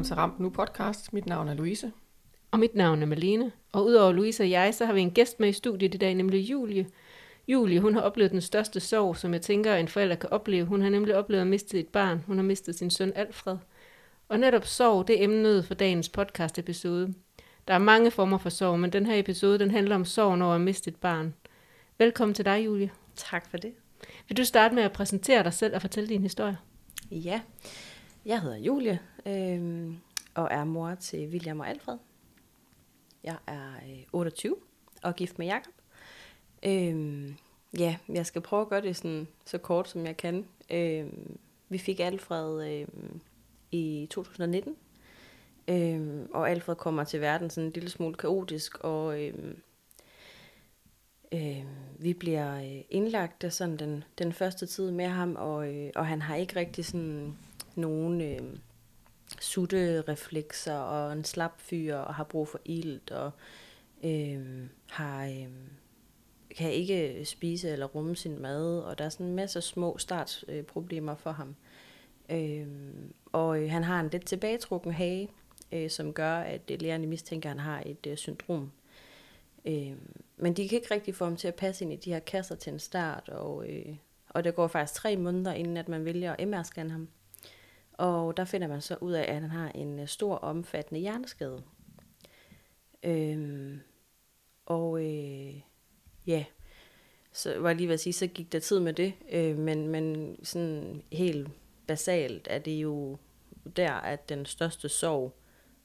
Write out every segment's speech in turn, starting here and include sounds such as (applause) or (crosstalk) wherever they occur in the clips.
Velkommen til Ramp Nu podcast. Mit navn er Louise. Og mit navn er Malene. Og udover Louise og jeg, så har vi en gæst med i studiet i dag, nemlig Julie. Julie, hun har oplevet den største sorg, som jeg tænker, en forælder kan opleve. Hun har nemlig oplevet at miste et barn. Hun har mistet sin søn Alfred. Og netop sorg, det er emnet for dagens podcast episode. Der er mange former for sorg, men den her episode, den handler om sorgen over at miste et barn. Velkommen til dig, Julie. Tak for det. Vil du starte med at præsentere dig selv og fortælle din historie? Ja, jeg hedder Julie øh, og er mor til William og Alfred. Jeg er øh, 28 og gift med Jakob. Øh, ja, jeg skal prøve at gøre det sådan, så kort som jeg kan. Øh, vi fik Alfred øh, i 2019, øh, og Alfred kommer til verden sådan en lille smule kaotisk, og øh, øh, vi bliver øh, indlagt sådan den, den første tid med ham, og, øh, og han har ikke rigtig sådan nogen øh, sutte reflekser og en slap fyr og har brug for ilt og øh, har øh, kan ikke spise eller rumme sin mad og der er sådan en masse små startproblemer for ham. Øh, og øh, han har en lidt tilbagetrukken hage, øh, som gør, at øh, lærerne mistænker, at han har et øh, syndrom. Øh, men de kan ikke rigtig få ham til at passe ind i de her kasser til en start, og, øh, og det går faktisk tre måneder, inden at man vælger at MR-scanne ham. Og der finder man så ud af, at han har en øh, stor, omfattende hjerneskade. Øhm, og øh, ja, så var jeg lige ved at sige, så gik der tid med det. Øh, men, men sådan helt basalt er det jo der, at den største sorg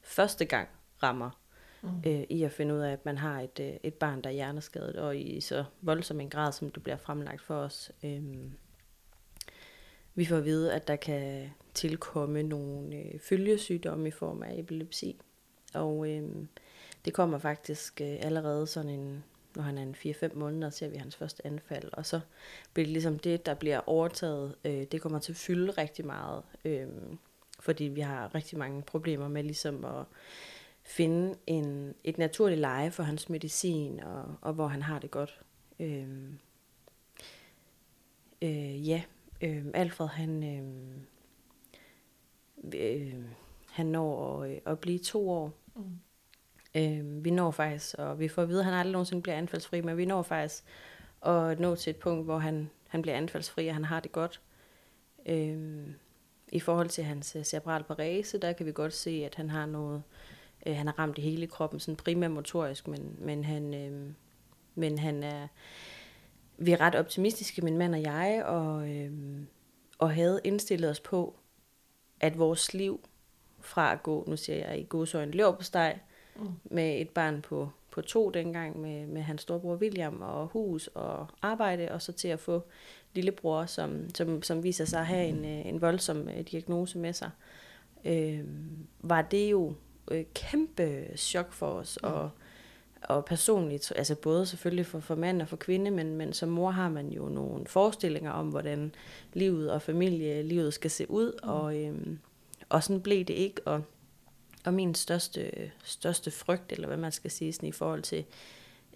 første gang rammer. Mm. Øh, I at finde ud af, at man har et, øh, et barn, der er hjerneskadet, og i så voldsom en grad, som det bliver fremlagt for os. Øh, vi får at vide, at der kan tilkomme nogle øh, følgesygdomme i form af epilepsi. Og øh, det kommer faktisk øh, allerede sådan en, når han er en 4-5 måneder, ser vi hans første anfald. Og så bliver det ligesom det, der bliver overtaget, øh, det kommer til at fylde rigtig meget. Øh, fordi vi har rigtig mange problemer med ligesom at finde en, et naturligt leje for hans medicin, og, og hvor han har det godt. Øh, øh, ja, øh, Alfred han... Øh, øh, han når at, øh, at blive to år. Mm. Øh, vi når faktisk, og vi får at vide, at han aldrig nogensinde bliver anfaldsfri, men vi når faktisk at nå til et punkt, hvor han, han bliver anfaldsfri, og han har det godt. Øh, I forhold til hans øh, cerebral parese, der kan vi godt se, at han har noget, øh, han har ramt det hele kroppen, sådan primært motorisk, men, men han, øh, men han er, vi er ret optimistiske, min mand og jeg, og, øh, og havde indstillet os på, at vores liv fra at gå, nu siger jeg i godsøjne, løb på steg, mm. med et barn på, på to dengang, med, med hans storebror William, og hus og arbejde, og så til at få lillebror, som, som, som viser sig at have en, øh, en voldsom øh, diagnose med sig, øh, var det jo øh, kæmpe chok for os, mm. og, og personligt, altså både selvfølgelig for, for mand og for kvinde, men, men som mor har man jo nogle forestillinger om, hvordan livet og familielivet skal se ud, mm. og, øhm, og sådan blev det ikke, og, og min største, største frygt, eller hvad man skal sige, sådan i forhold til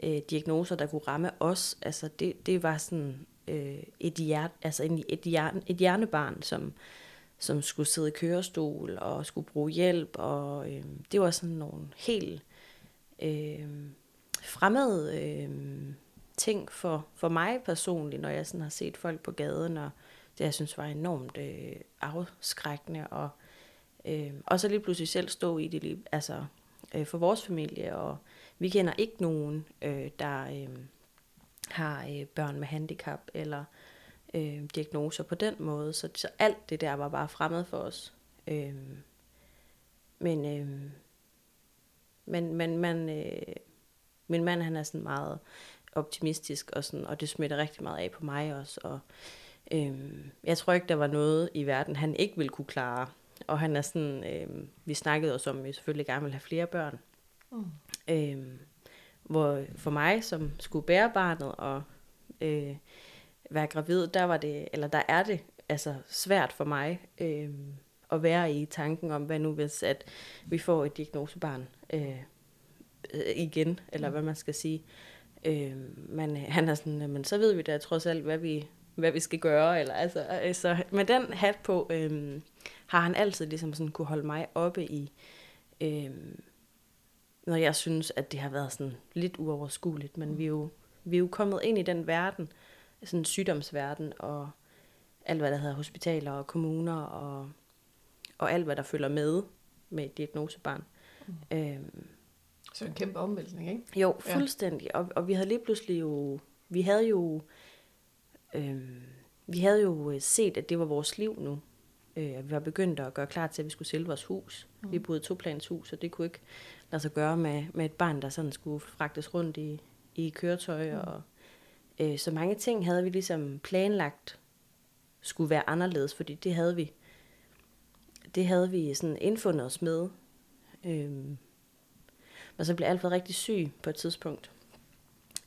øh, diagnoser, der kunne ramme os, altså det, det var sådan øh, et, hjert, altså et, et, hjerne, et hjernebarn, som, som skulle sidde i kørestol og skulle bruge hjælp, og øh, det var sådan nogle helt øh, fremmede øh, ting for, for mig personligt, når jeg sådan har set folk på gaden, og det jeg synes var enormt øh, afskrækkende, og, øh, og så lige pludselig selv stå i det, lige, altså øh, for vores familie, og vi kender ikke nogen, øh, der øh, har øh, børn med handicap, eller øh, diagnoser på den måde, så, så alt det der var bare fremmed for os. Øh, men, øh, men, men man, øh, min mand han er sådan meget optimistisk, og, sådan, og det smitter rigtig meget af på mig også. Og, øhm, jeg tror ikke, der var noget i verden, han ikke ville kunne klare. Og han er sådan, øhm, vi snakkede også om, at vi selvfølgelig gerne vil have flere børn. Mm. Øhm, hvor for mig, som skulle bære barnet og øh, være gravid, der var det, eller der er det altså svært for mig øh, at være i tanken om, hvad nu hvis, at vi får et diagnosebarn. Øh, øh, igen, eller mm. hvad man skal sige. Øh, men han er sådan, men så ved vi da trods alt, hvad vi, hvad vi skal gøre. Eller, altså, altså, med den hat på, øhm, har han altid ligesom sådan kunne holde mig oppe i, øhm, når jeg synes, at det har været sådan lidt uoverskueligt. Men vi er jo, vi er jo kommet ind i den verden, sådan sygdomsverden, og alt, hvad der hedder hospitaler og kommuner, og, og alt, hvad der følger med med et diagnosebarn. Mm. Øhm, så en kæmpe omvæltning, ikke? Jo, fuldstændig. Ja. Og, og vi havde lige pludselig jo, vi havde jo, øhm, vi havde jo øh, set, at det var vores liv nu. Øh, vi var begyndt at gøre klar til, at vi skulle sælge vores hus. Mm. Vi boede i hus, og det kunne ikke lade sig gøre med, med et barn, der sådan skulle fragtes rundt i, i køretøj. Mm. Og, øh, så mange ting havde vi ligesom planlagt skulle være anderledes, fordi det havde vi det havde vi sådan indfundet os med. Øhm, og så blev Alfred rigtig syg på et tidspunkt.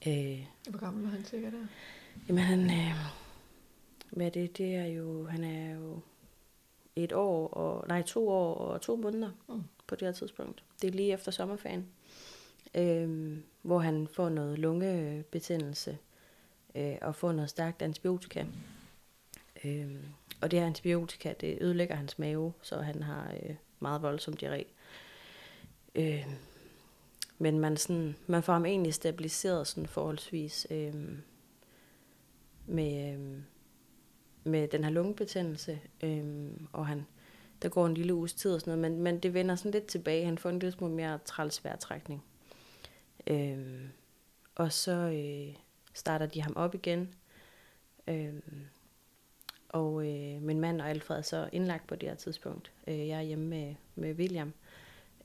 Øh, Hvor gammel var han cirka der? Jamen han, øh, hvad er det, det er jo, han er jo et år, og, nej to år og to måneder mm. på det her tidspunkt. Det er lige efter sommerferien, øh, hvor han får noget lungebetændelse øh, og får noget stærkt antibiotika. Øh, og det her antibiotika, det ødelægger hans mave, så han har øh, meget voldsom diarré. Øh, men man, sådan, man får ham egentlig stabiliseret sådan forholdsvis øh, med, øh, med den her lungebetændelse. Øh, og han, der går en lille uges tid og sådan noget, men, men det vender sådan lidt tilbage. Han får en lille smule mere træls vejrtrækning. Øh, og så øh, starter de ham op igen. Øh, og øh, min mand og Alfred er så indlagt på det her tidspunkt. Øh, jeg er hjemme med, med William.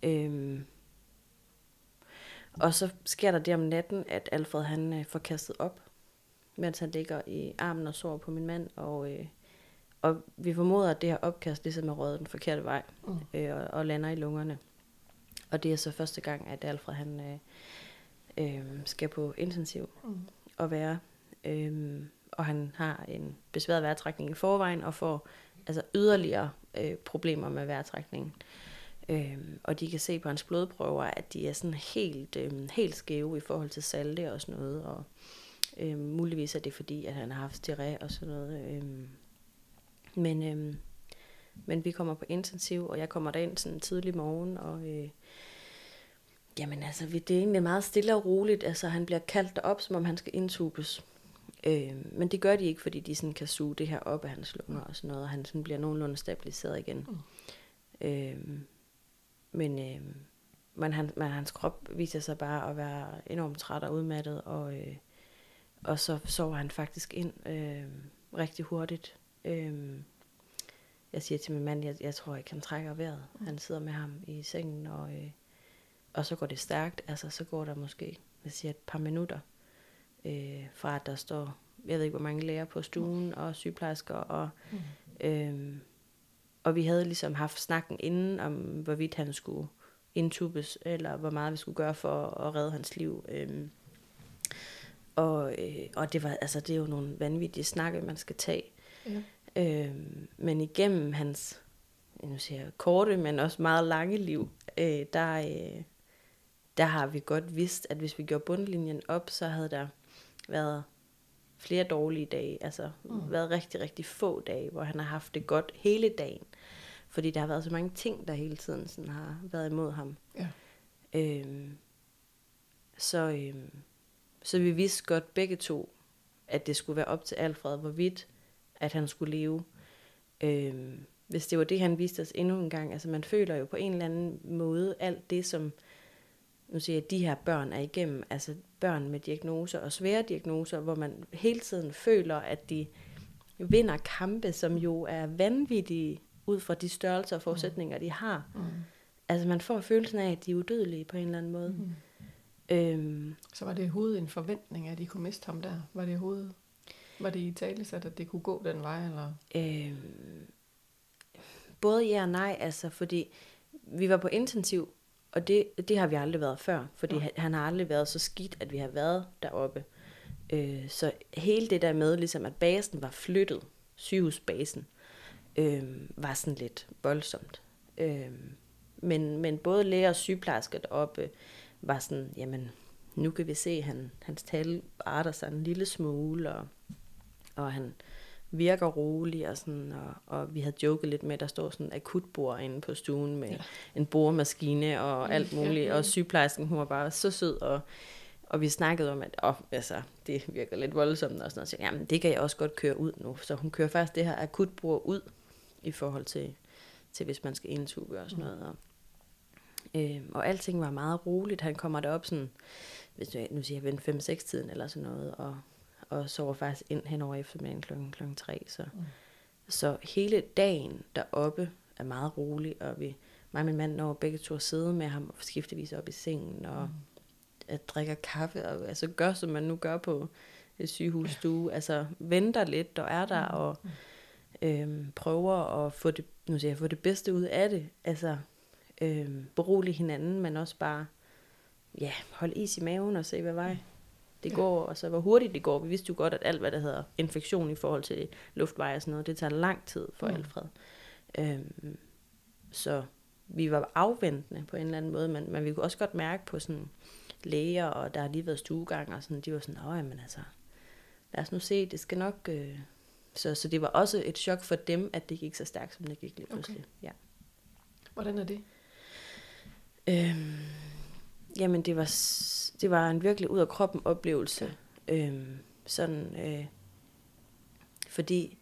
Øh, og så sker der det om natten, at Alfred han øh, får kastet op, mens han ligger i armen og sover på min mand. Og, øh, og vi formoder, at det her opkast ligesom er røget den forkerte vej mm. øh, og, og lander i lungerne. Og det er så første gang, at Alfred han øh, øh, skal på intensiv mm. og være. Øh, og han har en besværet vejrtrækning i forvejen, og får altså yderligere øh, problemer med vejrtrækningen. Øh, og de kan se på hans blodprøver, at de er sådan helt, øh, helt skæve i forhold til salte og sådan noget. Og øh, muligvis er det fordi, at han har haft diarré og sådan noget. Øh, men, øh, men vi kommer på intensiv, og jeg kommer derind sådan tidlig morgen, og øh, jamen altså, det er egentlig meget stille og roligt. Altså, han bliver kaldt op, som om han skal indtubes. Øh, men det gør de ikke, fordi de sådan kan suge det her op af hans lunger og sådan noget, og han sådan bliver nogenlunde stabiliseret igen. Mm. Øh, men, øh, men, han, men hans krop viser sig bare at være enormt træt og udmattet, og, øh, og så sover han faktisk ind øh, rigtig hurtigt. Øh, jeg siger til min mand, jeg, jeg tror ikke, han trækker vejret. Mm. Han sidder med ham i sengen, og, øh, og så går det stærkt. Altså, så går der måske, jeg siger, et par minutter, øh, fra at der står, jeg ved ikke hvor mange læger på stuen, og sygeplejersker, og, mm. øh, og vi havde ligesom haft snakken inden om, hvorvidt han skulle intubes, eller hvor meget vi skulle gøre for at redde hans liv. Øh, og, øh, og det var altså det er jo nogle vanvittige snakke, man skal tage. Ja. Øh, men igennem hans nu siger jeg, korte, men også meget lange liv, øh, der, øh, der har vi godt vidst, at hvis vi gjorde bundlinjen op, så havde der været flere dårlige dage, altså mm. været rigtig, rigtig få dage, hvor han har haft det godt hele dagen. Fordi der har været så mange ting, der hele tiden sådan har været imod ham. Ja. Øhm, så, øhm, så vi vidste godt begge to, at det skulle være op til Alfred, hvorvidt at han skulle leve. Øhm, hvis det var det, han viste os endnu en gang. Altså man føler jo på en eller anden måde alt det, som nu siger jeg, de her børn er igennem, altså børn med diagnoser og svære diagnoser, hvor man hele tiden føler, at de vinder kampe, som jo er vanvittige ud fra de størrelser og forudsætninger, de har. Mm. Altså man får følelsen af, at de er udødelige på en eller anden måde. Mm. Øhm, så var det hovedet en forventning, at de kunne miste ham der? Var det hovedet? Var det i tale sat, at det kunne gå den vej? Eller? Øhm, både ja og nej, altså fordi vi var på intensiv og det, det har vi aldrig været før, fordi ja. han, har aldrig været så skidt, at vi har været deroppe. Øh, så hele det der med, ligesom at basen var flyttet, sygehusbasen, øh, var sådan lidt voldsomt. Øh, men, men både læger og sygeplejersker deroppe var sådan, jamen, nu kan vi se, at han, hans tal arter sig en lille smule, og, og han virker rolig, og, sådan, og, og vi havde joket lidt med, at der står sådan en akutbord inde på stuen med ja. en boremaskine og alt muligt, og sygeplejersken, hun var bare så sød, og, og vi snakkede om, at åh, altså, det virker lidt voldsomt, og sådan noget, så jamen, det kan jeg også godt køre ud nu, så hun kører faktisk det her akutbord ud, i forhold til, til hvis man skal indtube og sådan noget, og, øh, og alting var meget roligt, han kommer derop sådan, hvis du, nu siger jeg, 5-6 tiden eller sådan noget, og og sover faktisk ind hen over eftermiddagen klokken, klokken 3. Så, mm. så hele dagen deroppe er meget rolig, og vi, mig og min mand når begge to at sidde med ham og skiftevis op i sengen, og mm. at drikke kaffe, og altså gør, som man nu gør på et sygehusstue, ja. altså venter lidt og er der, mm. og øhm, prøver at få det, nu siger jeg, få det bedste ud af det, altså øhm, berolige hinanden, men også bare, ja, holde is i maven og se, hvad vej det går, og så hvor hurtigt det går. Vi vidste jo godt, at alt, hvad der hedder infektion i forhold til luftveje og sådan noget, det tager lang tid for mm. Alfred. Øhm, så vi var afventende på en eller anden måde, men, men vi kunne også godt mærke på sådan læger, og der har lige været stuegang, og sådan, de var sådan, åh, men altså, lad os nu se, det skal nok... Øh. Så, så det var også et chok for dem, at det gik så stærkt, som det gik lige pludselig. Okay. Ja. Hvordan er det? Øhm, jamen, det var det var en virkelig ud af kroppen oplevelse. Ja. Øhm, sådan, øh, fordi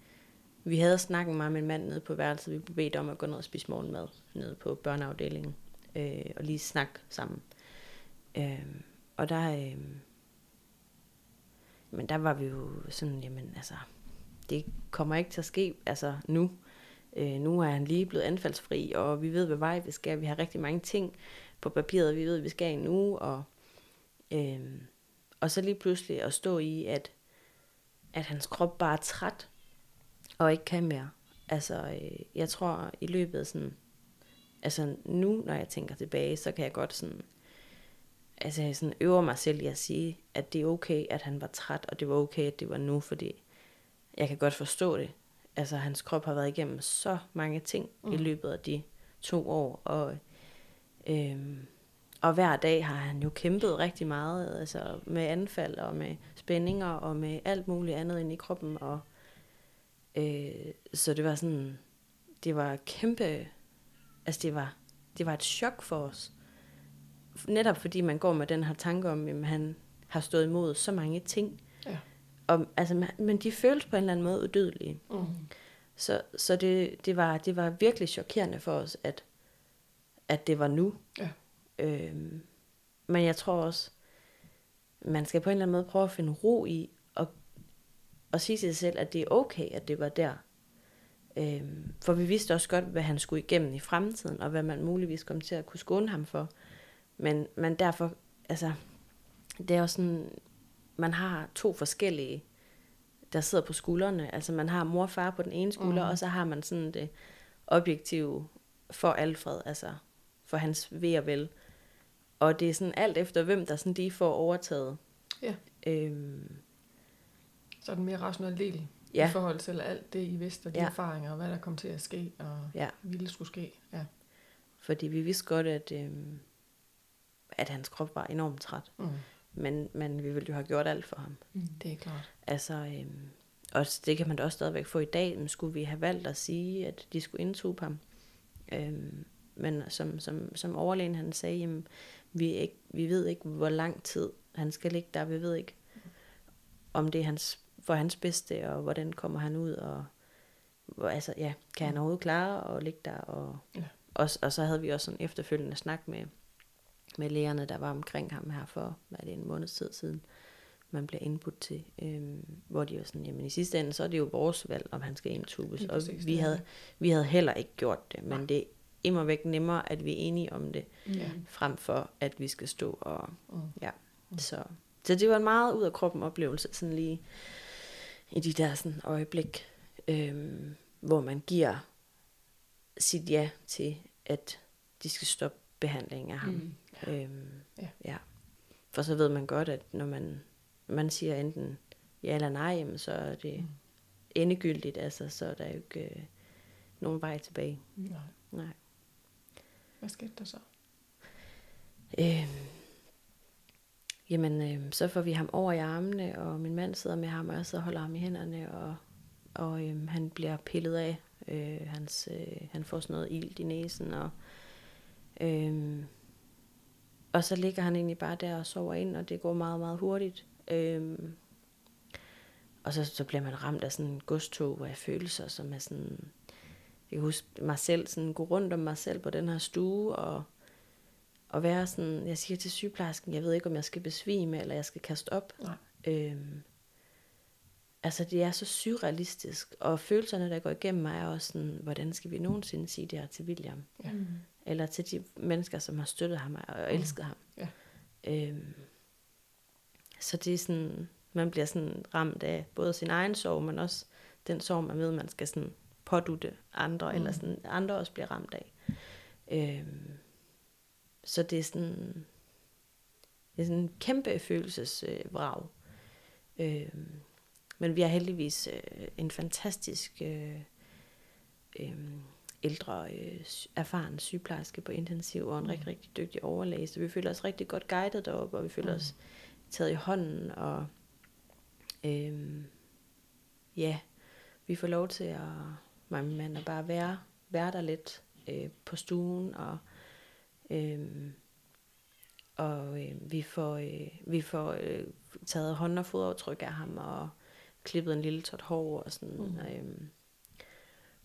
vi havde snakket meget med en mand nede på værelset. Vi blev bedt om at gå ned og spise morgenmad nede på børneafdelingen. Øh, og lige snakke sammen. Øh, og der, øh, men der var vi jo sådan, jamen altså, det kommer ikke til at ske altså nu. Øh, nu er han lige blevet anfaldsfri, og vi ved, hvad vej vi skal. Vi har rigtig mange ting på papiret, vi ved, vi skal nu, og Øhm, og så lige pludselig at stå i, at, at hans krop bare er træt, og ikke kan mere. Altså, øh, jeg tror i løbet af sådan, altså nu, når jeg tænker tilbage, så kan jeg godt sådan, altså jeg sådan øver mig selv i at sige, at det er okay, at han var træt, og det var okay, at det var nu, fordi jeg kan godt forstå det. Altså, hans krop har været igennem så mange ting mm. i løbet af de to år, og øhm, og hver dag har han jo kæmpet rigtig meget, altså med anfald og med spændinger og med alt muligt andet ind i kroppen. Og, øh, så det var sådan, det var kæmpe, altså det var, det var et chok for os. Netop fordi man går med den her tanke om, at han har stået imod så mange ting. Ja. Og, altså, men de føltes på en eller anden måde udødelige. Mm. Så, så det, det, var, det var virkelig chokerende for os, at, at det var nu. Ja. Øhm, men jeg tror også, man skal på en eller anden måde prøve at finde ro i, og, og sige til sig selv, at det er okay, at det var der. Øhm, for vi vidste også godt, hvad han skulle igennem i fremtiden, og hvad man muligvis kom til at kunne skåne ham for. Men, men derfor, altså, det er jo sådan, man har to forskellige, der sidder på skuldrene. Altså man har mor og far på den ene skulder, mm. og så har man sådan det objektive for Alfred, altså for hans ved og vel. Og det er sådan alt efter, hvem der sådan lige får overtaget. Ja. Øhm, så er den mere rationelle del ja. i forhold til alt det, I vidste, og de ja. erfaringer, og hvad der kom til at ske, og ja. ville skulle ske. Ja. Fordi vi vidste godt, at, øhm, at hans krop var enormt træt. Mm. Men, men vi ville jo have gjort alt for ham. Mm, det er klart. Altså, øhm, og det kan man da også stadigvæk få i dag. Men skulle vi have valgt at sige, at de skulle indtube ham? Øhm, men som, som, som overlægen han sagde, jamen, vi, ikke, vi ved ikke, hvor lang tid han skal ligge der. Vi ved ikke, om det er hans, for hans bedste, og hvordan kommer han ud, og hvor, altså, ja, kan han overhovedet klare at ligge der? Og, ja. og, og så havde vi også en efterfølgende snak med, med lægerne, der var omkring ham her for, hvad er det, en måneds tid siden, man bliver indbudt til, øhm, hvor de var sådan, jamen i sidste ende, så er det jo vores valg, om han skal indtubes, og vi havde, vi havde heller ikke gjort det, men det immer væk nemmere, at vi er enige om det, ja. frem for at vi skal stå og, mm. ja, mm. så. Så det var en meget ud af kroppen oplevelse, sådan lige i de der sådan øjeblik, øhm, hvor man giver sit ja til, at de skal stoppe behandlingen af ham. Mm. Ja. Øhm, ja. ja. For så ved man godt, at når man, man siger enten ja eller nej, jamen, så er det mm. endegyldigt, altså, så er der jo ikke øh, nogen vej tilbage. Nej. Nej. Hvad skete der så? Øhm, jamen, øh, så får vi ham over i armene, og min mand sidder med ham, og jeg sidder og holder ham i hænderne, og, og øh, han bliver pillet af. Øh, hans, øh, han får sådan noget ild i næsen, og, øh, og så ligger han egentlig bare der og sover ind, og det går meget, meget hurtigt. Øh, og så, så bliver man ramt af sådan en godstog af følelser, som er sådan... Jeg kan huske mig selv, sådan gå rundt om mig selv på den her stue, og, og være sådan, jeg siger til sygeplejersken, jeg ved ikke, om jeg skal besvime, eller jeg skal kaste op. Nej. Øhm, altså, det er så surrealistisk, og følelserne, der går igennem mig, er også sådan, hvordan skal vi nogensinde sige det her til William? Ja. Mm. Eller til de mennesker, som har støttet ham og elsket ham. Ja. Øhm, så det er sådan, man bliver sådan ramt af både sin egen sorg, men også den sorg, man ved, man skal sådan pådutte andre, mm. eller sådan andre også bliver ramt af. Øhm, så det er sådan, det er sådan en kæmpe følelsesvrag. Øh, øhm, men vi har heldigvis øh, en fantastisk øh, øh, ældre, øh, erfaren sygeplejerske på intensiv, og en mm. rigtig, rigtig dygtig overlæge, så vi føler os rigtig godt guidet deroppe, og vi føler mm. os taget i hånden, og øhm, ja, vi får lov til at, mig og min mand, at bare være, være der lidt øh, på stuen, og øhm, og øh, vi får, øh, vi får øh, taget hånd- og fodaftryk af ham, og klippet en lille tot hår, og sådan, mm. øhm,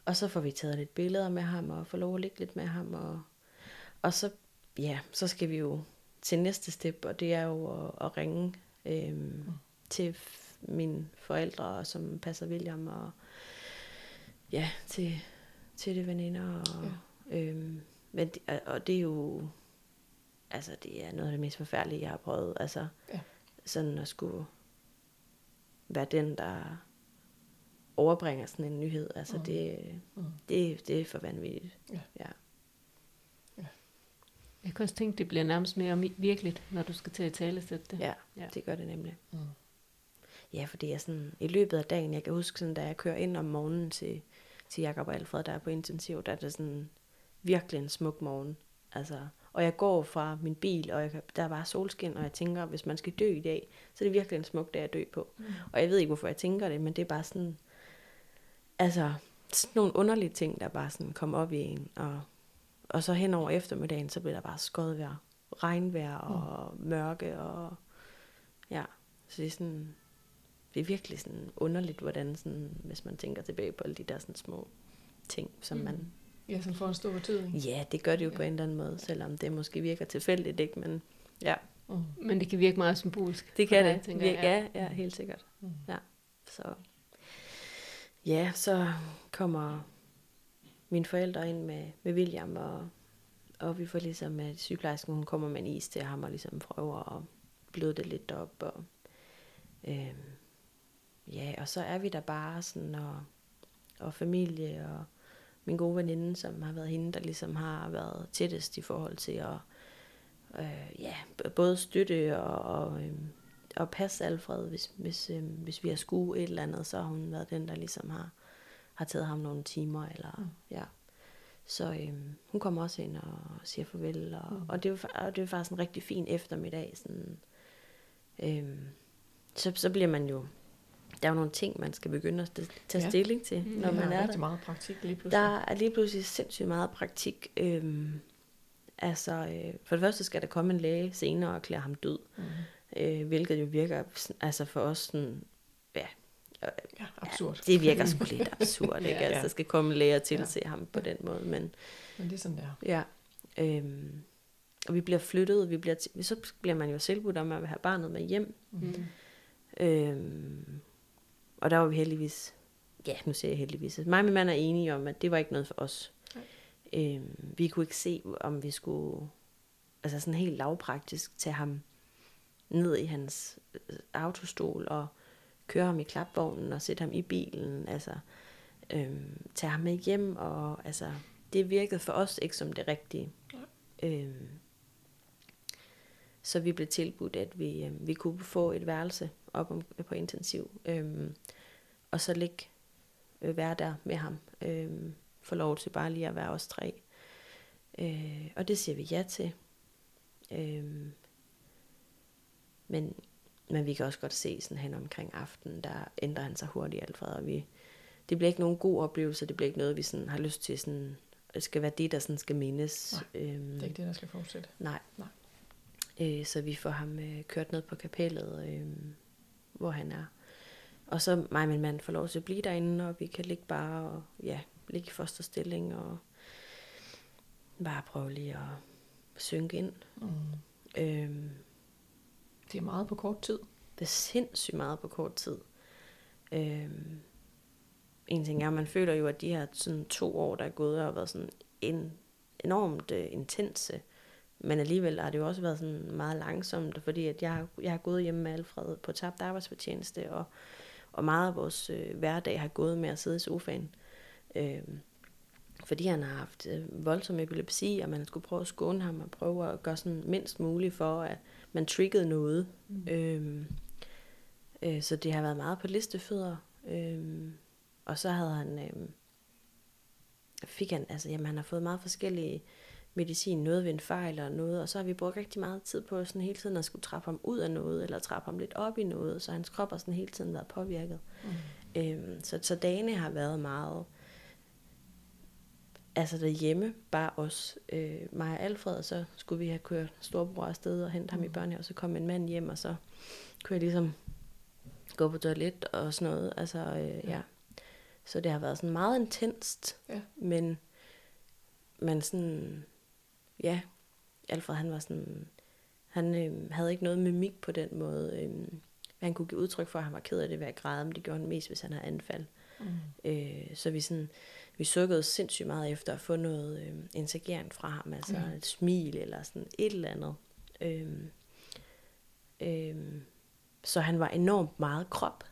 og så får vi taget lidt billeder med ham, og får lov at ligge lidt med ham, og, og så, ja, så skal vi jo til næste step, og det er jo at, at ringe øhm, mm. til mine forældre, som passer William, og ja, til, til det veninder. Og, ja. øhm, men, det, og det er jo, altså det er noget af det mest forfærdelige, jeg har prøvet. Altså, ja. sådan at skulle være den, der overbringer sådan en nyhed. Altså mm. det, mm. det, det er for vanvittigt. Ja. ja. Jeg kan også tænke, det bliver nærmest mere virkeligt, når du skal til at tale det. Ja, ja, det gør det nemlig. Mm. Ja, for det er sådan, i løbet af dagen, jeg kan huske sådan, da jeg kører ind om morgenen til, til Jakob og Alfred, der er på intensiv, der er det sådan virkelig en smuk morgen. Altså, og jeg går fra min bil, og jeg, der er bare solskin, og jeg tænker, hvis man skal dø i dag, så er det virkelig en smuk dag at dø på. Mm. Og jeg ved ikke, hvorfor jeg tænker det, men det er bare sådan, altså, sådan nogle underlige ting, der bare sådan kommer op i en, og og så hen over eftermiddagen, så bliver der bare skøjet vejr. Regnvejr og mm. mørke. Og, ja, så det er sådan, det er virkelig sådan underligt, hvordan sådan, hvis man tænker tilbage på alle de der sådan små ting, som mm. man... Ja, som får en stor betydning. Ja, det gør det jo ja. på en eller anden måde, selvom det måske virker tilfældigt, ikke? Men ja. Mm. Men det kan virke meget symbolsk. Det kan dig, det. Tænker, ja. ja, ja, helt sikkert. Mm. Ja, så... Ja, så kommer mine forældre ind med, med William, og, og vi får ligesom, at sygeplejersken hun kommer med en is til ham, og ligesom prøver at bløde det lidt op, og øhm, ja, og så er vi der bare sådan, og, og familie, og min gode veninde, som har været hende, der ligesom har været tættest i forhold til at øh, ja, både støtte og, og, øhm, og passe Alfred, hvis, hvis, øhm, hvis vi har skue et eller andet, så har hun været den, der ligesom har har taget ham nogle timer, eller mm. ja. Så øhm, hun kommer også ind og siger farvel, og, mm. og, det, var, og det var faktisk en rigtig fin eftermiddag. Sådan, øhm, så, så bliver man jo, der er jo nogle ting, man skal begynde at tage ja. stilling til, mm, når man er der. meget praktik lige pludselig. Der er lige pludselig sindssygt meget praktik. Øhm, altså, øh, for det første skal der komme en læge senere og erklære ham død. Mm. Øh, hvilket jo virker altså for os sådan, ja, Ja, absurd. Ja, det virker sgu lidt absurd, (laughs) ikke? ja, Altså, der skal komme læger til ja. at se ham på den måde, men... Men det er sådan, der. Ja. Øhm, og vi bliver flyttet, vi bliver t- så bliver man jo selvbudt om at have barnet med hjem. Mm. Øhm, og der var vi heldigvis, ja, nu siger jeg heldigvis, at mig og min mand er enige om, at det var ikke noget for os. Øhm, vi kunne ikke se, om vi skulle, altså sådan helt lavpraktisk, tage ham ned i hans øh, autostol og køre ham i klapvognen og sætte ham i bilen, altså øhm, tage ham med hjem, og altså, det virkede for os ikke som det rigtige. Ja. Øhm, så vi blev tilbudt, at vi, øhm, vi kunne få et værelse op om, på intensiv, øhm, og så ligge øh, være der med ham, øhm, få lov til bare lige at være os tre. Øh, og det siger vi ja til. Øhm, Men, men vi kan også godt se sådan hen omkring aftenen, der ændrer han sig hurtigt, Alfred, og vi, det bliver ikke nogen god oplevelse, det bliver ikke noget, vi sådan har lyst til sådan, det skal være det, der sådan skal mindes. Nej, øhm, det er ikke det, der skal fortsætte. Nej. nej. Øh, så vi får ham øh, kørt ned på kapellet, øh, hvor han er. Og så mig og min mand får lov til at blive derinde, og vi kan ligge bare og ja, ligge i fosterstilling og bare prøve lige at synke ind. Mm. Øhm, det er meget på kort tid. Det er sindssygt meget på kort tid. Øhm, en ting er, man føler jo, at de her sådan to år, der er gået, har været sådan en, enormt uh, intense. Men alligevel har det jo også været sådan meget langsomt, fordi at jeg, jeg har gået hjemme med Alfred på tabt arbejdsfortjeneste, og, og meget af vores øh, hverdag har gået med at sidde i sofaen. Øh, fordi han har haft øh, voldsom epilepsi, og man skulle prøve at skåne ham og prøve at gøre sådan mindst muligt for, at man triggede noget. Mm. Øh, øh, så det har været meget på listefødder. Øh, og så havde han, øh, fik han, altså jamen han har fået meget forskellige medicin, noget ved en fejl og noget, og så har vi brugt rigtig meget tid på sådan hele tiden at skulle trappe ham ud af noget, eller trappe ham lidt op i noget, så hans krop har sådan hele tiden været påvirket. Mm. Øhm, så, så dagene har været meget, altså derhjemme, bare os, øh, mig og Alfred, og så skulle vi have kørt storebror afsted og hente ham mm. i børnehave, og så kom en mand hjem, og så kunne jeg ligesom gå på toilet og sådan noget, altså øh, ja. ja. Så det har været sådan meget intenst, ja. men, men sådan, ja, Alfred han var sådan, han øh, havde ikke noget mimik på den måde. Øh, han kunne give udtryk for, at han var ked af det ved at græde, men det gjorde han mest, hvis han havde anfald. Mm. Øh, så vi sådan, vi sukkede sindssygt meget efter at få noget øh, interagering fra ham, altså mm. et smil eller sådan et eller andet. Øh, øh, så han var enormt meget krop,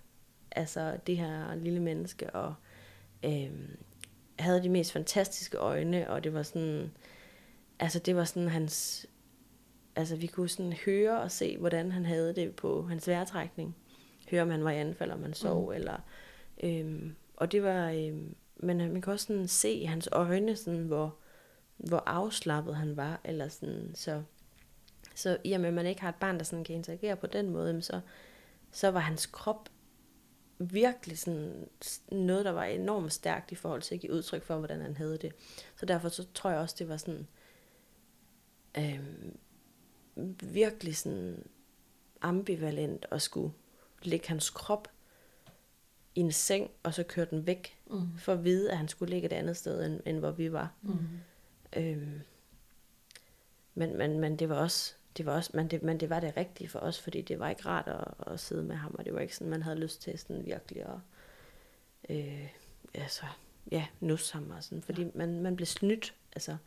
altså det her lille menneske, og øh, havde de mest fantastiske øjne, og det var sådan, altså det var sådan hans, altså vi kunne sådan høre og se, hvordan han havde det på hans vejrtrækning. Høre, om han var i anfald, om han sov, mm. eller, øhm, og det var, øhm, men man kan også sådan se i hans øjne, sådan, hvor, hvor afslappet han var, eller sådan, så, så i og med, at man ikke har et barn, der sådan kan interagere på den måde, så, så var hans krop virkelig sådan noget, der var enormt stærkt i forhold til at give udtryk for, hvordan han havde det. Så derfor så tror jeg også, det var sådan, øh, virkelig sådan ambivalent at skulle lægge hans krop i en seng, og så køre den væk, mm. for at vide, at han skulle ligge et andet sted, end, end hvor vi var. Mm. Øhm, men, men, men det var også, det var også, men det, men det var det rigtige for os, fordi det var ikke rart at, at sidde med ham, og det var ikke sådan, man havde lyst til sådan virkelig at, øh, altså, ja, nusse ham og sådan, fordi ja. man, man blev snydt, altså,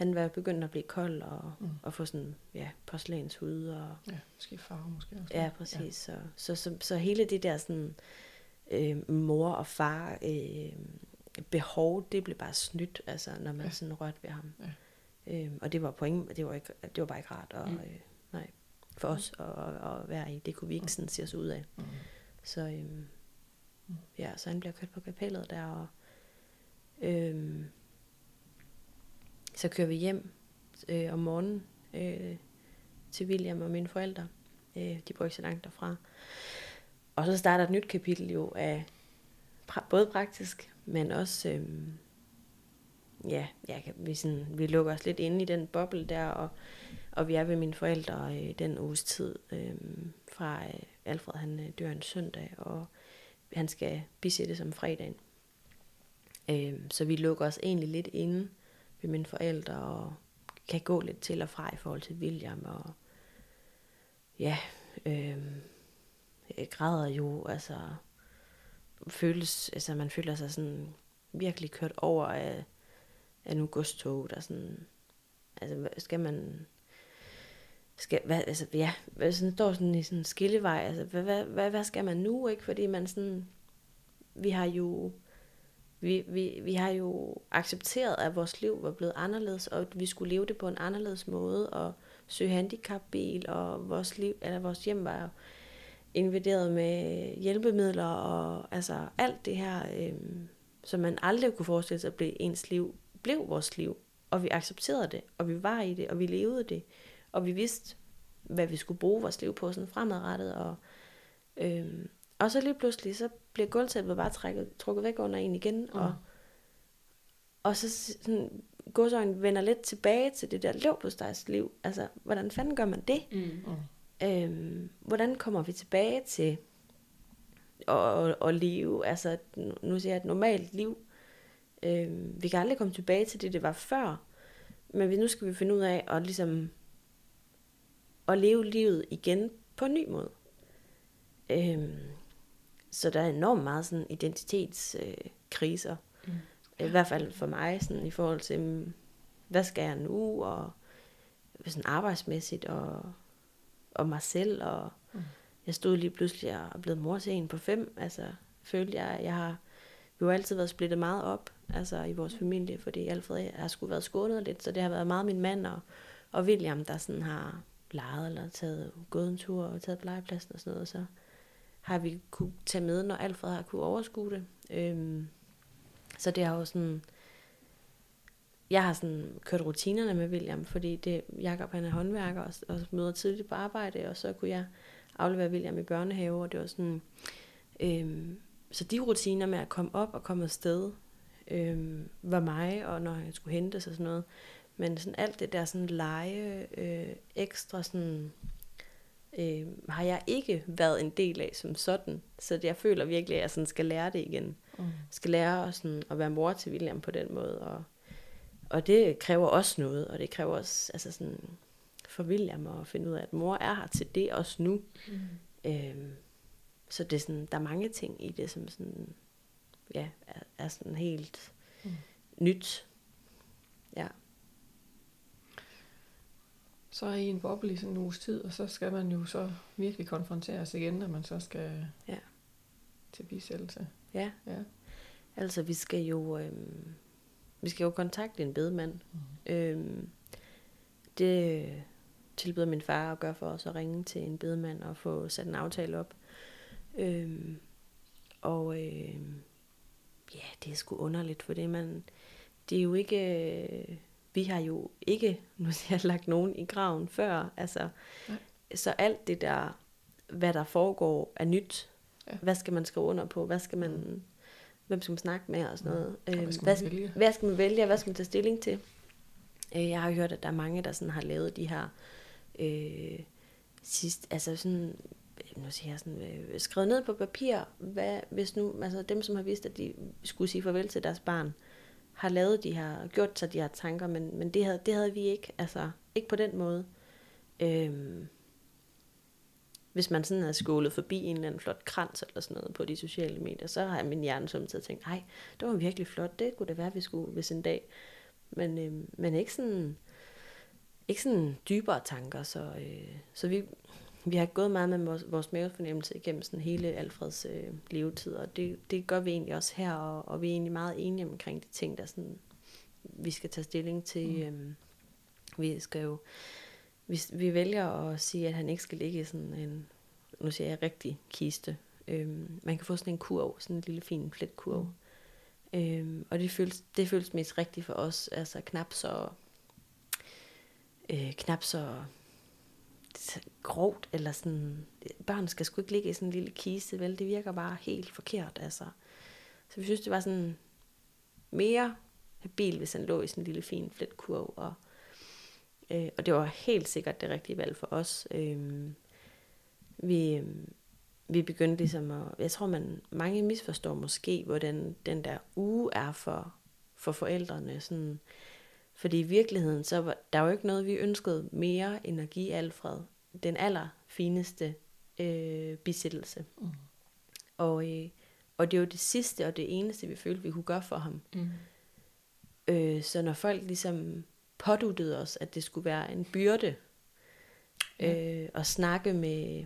han var begyndt at blive kold og, mm. og få sådan, ja, porcelænshud. Og, ja, måske farve måske også. Ja, præcis. Ja. Så, så, så, så hele det der sådan, øh, mor og far øh, behov, det blev bare snydt, altså, når man ja. sådan rørte ved ham. Ja. Øh, og det var, point, det, var ikke, det var bare ikke rart og, mm. øh, nej, for os at, at, at være i. Det kunne vi ikke mm. sådan se os ud af. Mm. Så, øh, mm. ja, så han bliver kørt på kapellet der, og øh, så kører vi hjem øh, om morgenen øh, til William og mine forældre. Øh, de bor ikke så langt derfra. Og så starter et nyt kapitel jo af pra- både praktisk, men også, øh, ja, ja vi, sådan, vi lukker os lidt inde i den boble der, og, og vi er ved mine forældre øh, den uges tid, øh, fra øh, Alfred han øh, dør en søndag, og han skal bisættes om fredagen. Øh, så vi lukker os egentlig lidt inde ved mine forældre, og kan gå lidt til og fra i forhold til William, og ja, øh, jeg græder jo, altså, føles, altså man føler sig sådan virkelig kørt over af, af en augusttog, der sådan, altså skal man, skal, hvad, altså, ja, hvad, sådan, står sådan i sådan en skillevej, altså, hvad, hvad, hvad, hvad skal man nu, ikke, fordi man sådan, vi har jo, vi, vi, vi har jo accepteret, at vores liv var blevet anderledes, og at vi skulle leve det på en anderledes måde, og søge handicapbil, og vores, liv, eller vores hjem var invaderet med hjælpemidler, og altså alt det her, øh, som man aldrig kunne forestille sig blev ens liv, blev vores liv. Og vi accepterede det, og vi var i det, og vi levede det, og vi vidste, hvad vi skulle bruge vores liv på sådan fremadrettet. Og, øh, og så lige pludselig, så bliver gulvtæppet bare trækket, trukket væk under en igen. Mm. Og, og så sådan, godsøjne vender lidt tilbage til det der leverpostejs liv. Altså, hvordan fanden gør man det? Mm. Øhm, hvordan kommer vi tilbage til at, at leve, altså nu siger jeg et normalt liv. Øhm, vi kan aldrig komme tilbage til det, det var før. Men nu skal vi finde ud af at ligesom at leve livet igen på en ny måde. Øhm, så der er enormt meget sådan identitetskriser. Øh, mm. I hvert fald for mig, sådan i forhold til, mm, hvad skal jeg nu, og sådan arbejdsmæssigt, og, og mig selv, og mm. jeg stod lige pludselig og blevet mor til en på fem, altså følte jeg, jeg har vi har altid været splittet meget op, altså i vores familie, fordi Alfred har skulle været skånet lidt, så det har været meget min mand og, og William, der sådan har leget eller taget, gået en tur og taget legepladsen og sådan noget, så har vi kunne tage med, når Alfred har kunne overskue det. Øhm, så det har jo sådan, jeg har sådan kørt rutinerne med William, fordi det, Jacob han er håndværker og, og møder tidligt på arbejde, og så kunne jeg aflevere William i børnehave, og det var sådan, øhm, så de rutiner med at komme op og komme afsted, øhm, var mig, og når jeg skulle hente og sådan noget, men sådan alt det der sådan lege, øh, ekstra sådan, øh, har jeg ikke været en del af som sådan. Så jeg føler virkelig, at jeg sådan skal lære det igen. Mm. Skal lære sådan at være mor til William på den måde. Og, og det kræver også noget, og det kræver også altså sådan, for William at finde ud af, at mor er her til det også nu. Mm. Øhm, så det er sådan, der er mange ting i det, som sådan, ja, er, er sådan helt mm. nyt. Ja så er I en boble i sådan en uges tid, og så skal man jo så virkelig konfronteres igen, når man så skal ja. til bisættelse. Ja. ja. Altså, vi skal jo, øhm, vi skal jo kontakte en bedemand. Mm. Øhm, det tilbyder min far at gøre for os at ringe til en bedemand og få sat en aftale op. Øhm, og øhm, ja, det er sgu underligt, for det man, det er jo ikke... Øh, vi har jo ikke, nu siger jeg, lagt nogen i graven før. Altså, Nej. så alt det der, hvad der foregår, er nyt. Ja. Hvad skal man skrive under på? Hvad skal man, hvem skal man snakke med og sådan noget? Ja. hvad, skal hvad, man vælge? hvad skal man vælge? Hvad skal man tage stilling til? Øh, jeg har hørt, at der er mange, der sådan har lavet de her øh, sidst, altså sådan, nu siger jeg sådan, øh, skrevet ned på papir, hvad, hvis nu, altså dem, som har vidst, at de skulle sige farvel til deres barn, øh, har lavet de her, gjort sig de her tanker, men, men det, havde, det havde vi ikke, altså ikke på den måde. Øhm, hvis man sådan havde skålet forbi en eller anden flot krans eller sådan noget på de sociale medier, så har min hjerne samtidig tænkt, nej, det var virkelig flot, det kunne det være, vi skulle hvis en dag. Men, øhm, men ikke sådan, ikke sådan dybere tanker, så, øh, så vi, vi har gået meget med vores, vores mavefornemmelse igennem sådan hele Alfreds øh, levetid, og det, det gør vi egentlig også her, og, og vi er egentlig meget enige omkring de ting, der sådan, vi skal tage stilling til. Mm. Øhm, vi skal jo, vi, vi vælger at sige, at han ikke skal ligge i sådan en, nu siger jeg rigtig kiste. Øhm, man kan få sådan en kurv, sådan en lille fin fletkurv. Mm. Øhm, og det føles, det føles mest rigtigt for os, altså knap så, øh, knap så grovt, eller sådan, børn skal sgu ikke ligge i sådan en lille kiste, vel, det virker bare helt forkert, altså. Så vi synes, det var sådan mere habil, hvis han lå i sådan en lille fin fletkurv, og, øh, og det var helt sikkert det rigtige valg for os. Øh, vi, vi begyndte ligesom at, jeg tror man, mange misforstår måske, hvordan den der uge er for, for forældrene, sådan, fordi i virkeligheden, så var der jo ikke noget, vi ønskede mere end at give Alfred den allerfineste øh, bisættelse. Mm. Og, øh, og det jo det sidste og det eneste, vi følte, vi kunne gøre for ham. Mm. Øh, så når folk ligesom påduttede os, at det skulle være en byrde øh, at snakke med,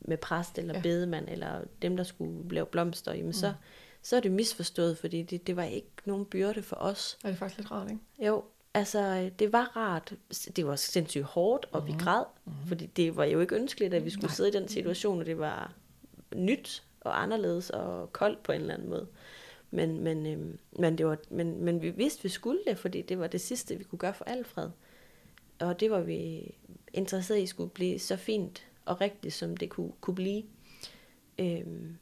med præst eller ja. bedemand, eller dem, der skulle lave blomster, jamen mm. så, så er det misforstået, fordi det, det var ikke nogen byrde for os. Og det er faktisk lidt rart, ikke? Jo, altså, det var rart. Det var sindssygt hårdt, og mm-hmm. vi græd, mm-hmm. fordi det var jo ikke ønskeligt, at vi skulle Nej. sidde i den situation, og det var nyt og anderledes og koldt på en eller anden måde. Men, men, øhm, men, det var, men, men vi vidste, vi skulle det, fordi det var det sidste, vi kunne gøre for Alfred. Og det var vi interesseret i skulle blive så fint og rigtigt, som det kunne, kunne blive. Øhm,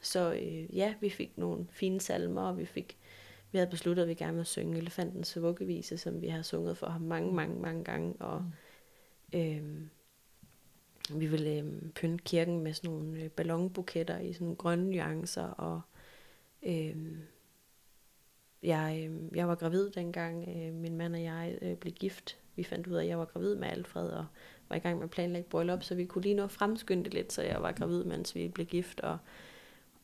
så øh, ja, vi fik nogle fine salmer, og vi fik vi havde besluttet, at vi gerne ville synge Elefantens vuggevise, som vi har sunget for ham mange, mange, mange gange. Og mm. øhm, vi ville øhm, pynte kirken med sådan nogle øh, ballonbuketter i sådan nogle grønne nuancer. Og øhm, jeg, øhm, jeg var gravid dengang, øh, min mand og jeg øh, blev gift. Vi fandt ud af, at jeg var gravid med Alfred, og var i gang med at planlægge bryllup, så vi kunne lige nå fremskynde lidt, så jeg var gravid, mens vi blev gift. Og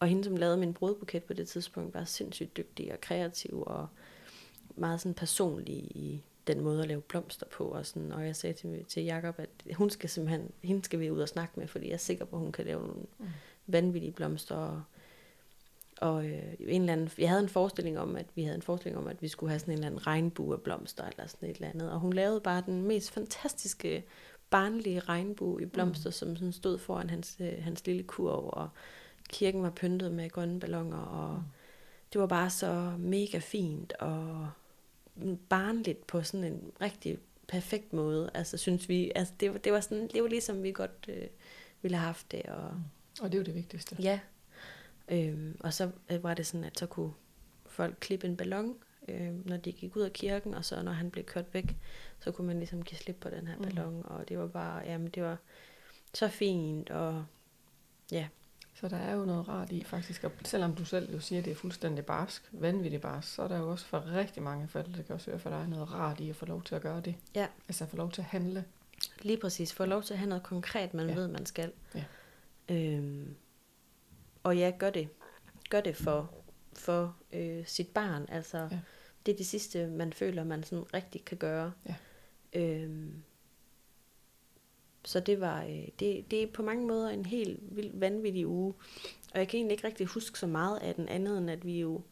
og hende, som lavede min brudbuket på det tidspunkt, var sindssygt dygtig og kreativ og meget sådan personlig i den måde at lave blomster på. Og, sådan, og jeg sagde til, til Jacob, at hun skal simpelthen, hende skal vi ud og snakke med, fordi jeg er sikker på, at hun kan lave nogle mm. vanvittige blomster. Og, og øh, en eller anden, jeg havde en forestilling om, at vi havde en forestilling om, at vi skulle have sådan en eller anden regnbue af blomster eller sådan et eller andet. Og hun lavede bare den mest fantastiske barnlige regnbue i blomster, mm. som sådan stod foran hans, øh, hans lille kurv. Og, kirken var pyntet med grønne ballonger, og mm. det var bare så mega fint og barnligt på sådan en rigtig perfekt måde. Altså synes vi, altså det, var, det var sådan, det var ligesom vi godt øh, ville have haft det. Og, mm. og det var det vigtigste. Ja. Øhm, og så øh, var det sådan, at så kunne folk klippe en ballon, øh, når de gik ud af kirken, og så når han blev kørt væk, så kunne man ligesom give slip på den her mm. ballon, mm. og det var bare, jamen det var så fint, og ja, så der er jo noget rart i faktisk, og selvom du selv jo siger, at det er fuldstændig barsk, vanvittigt barsk, så er der jo også for rigtig mange forældre, det kan også være for dig, noget rart i at få lov til at gøre det. Ja. Altså få lov til at handle. Lige præcis. Få lov til at have noget konkret, man ja. ved, man skal. Ja. Øhm, og ja, gør det. Gør det for, for øh, sit barn. Altså, ja. det er det sidste, man føler, man sådan rigtig kan gøre. Ja. Øhm, så det var øh, det, det er på mange måder en helt vild, vanvittig uge. Og jeg kan egentlig ikke rigtig huske så meget af den andet, end at vi jo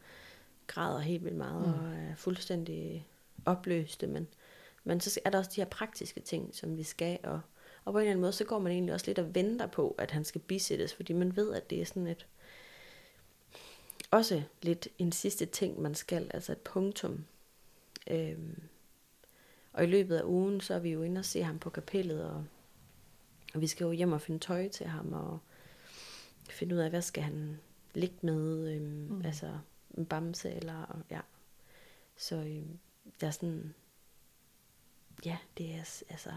græder helt vildt meget mm. og er fuldstændig opløste. Men, men så er der også de her praktiske ting, som vi skal. Og, og på en eller anden måde, så går man egentlig også lidt og venter på, at han skal bisættes, fordi man ved, at det er sådan et også lidt en sidste ting, man skal, altså et punktum. Øhm, og i løbet af ugen, så er vi jo inde og se ham på kapellet, og og vi skal jo hjem og finde tøj til ham, og finde ud af, hvad skal han ligge med, øhm, mm. altså en bamse, eller ja. Så øhm, der er sådan, ja, det er altså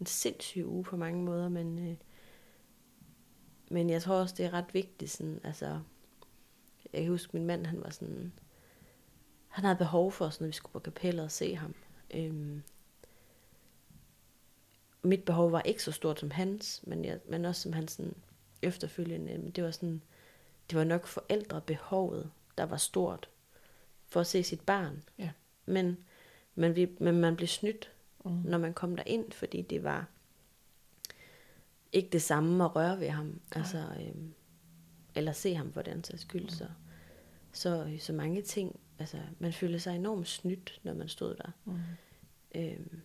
en sindssyg uge på mange måder, men, øh, men jeg tror også, det er ret vigtigt, sådan, altså, jeg kan huske, min mand, han var sådan, han havde behov for, sådan, når vi skulle på kapellet og se ham. Øhm, mit behov var ikke så stort som hans, men, jeg, men også som hans sådan, efterfølgende. Det var sådan, det var nok forældrebehovet, der var stort for at se sit barn. Ja. Men, men, vi, men man blev snydt, mm. når man kom der ind, fordi det var ikke det samme at røre ved ham. Ja. Altså, øhm, eller se ham for den sags skyld. Mm. Så, så, så mange ting. Altså, man følte sig enormt snydt, når man stod der. Mm. Øhm,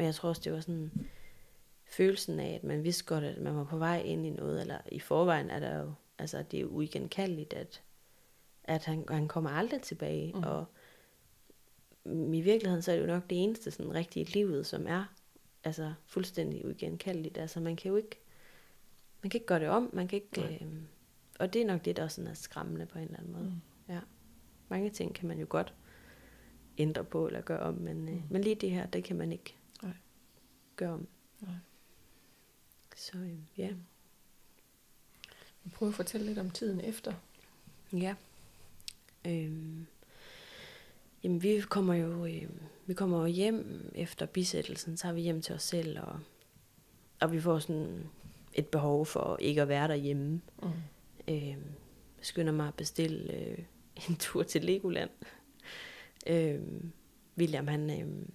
men jeg tror også, det var sådan følelsen af, at man vidste godt, at man var på vej ind i noget, eller i forvejen er der jo, altså det er uigenkaldeligt, at, at han, han kommer aldrig tilbage, mm. og i virkeligheden, så er det jo nok det eneste sådan rigtige livet, som er altså fuldstændig uigenkaldeligt. Altså man kan jo ikke, man kan ikke gøre det om, man kan ikke, øh, og det er nok det, der også sådan er skræmmende på en eller anden måde. Mm. Ja. Mange ting kan man jo godt ændre på eller gøre om, men, øh, mm. men lige det her, det kan man ikke gøre om. Nej. Så øh, ja. Prøv at fortælle lidt om tiden efter. Ja. Øhm, jamen vi kommer jo øh, vi kommer jo hjem efter bisættelsen, så har vi hjem til os selv, og, og vi får sådan et behov for ikke at være derhjemme. Mm. Øhm, skynder mig at bestille øh, en tur til Legoland. øhm, William, han, øh,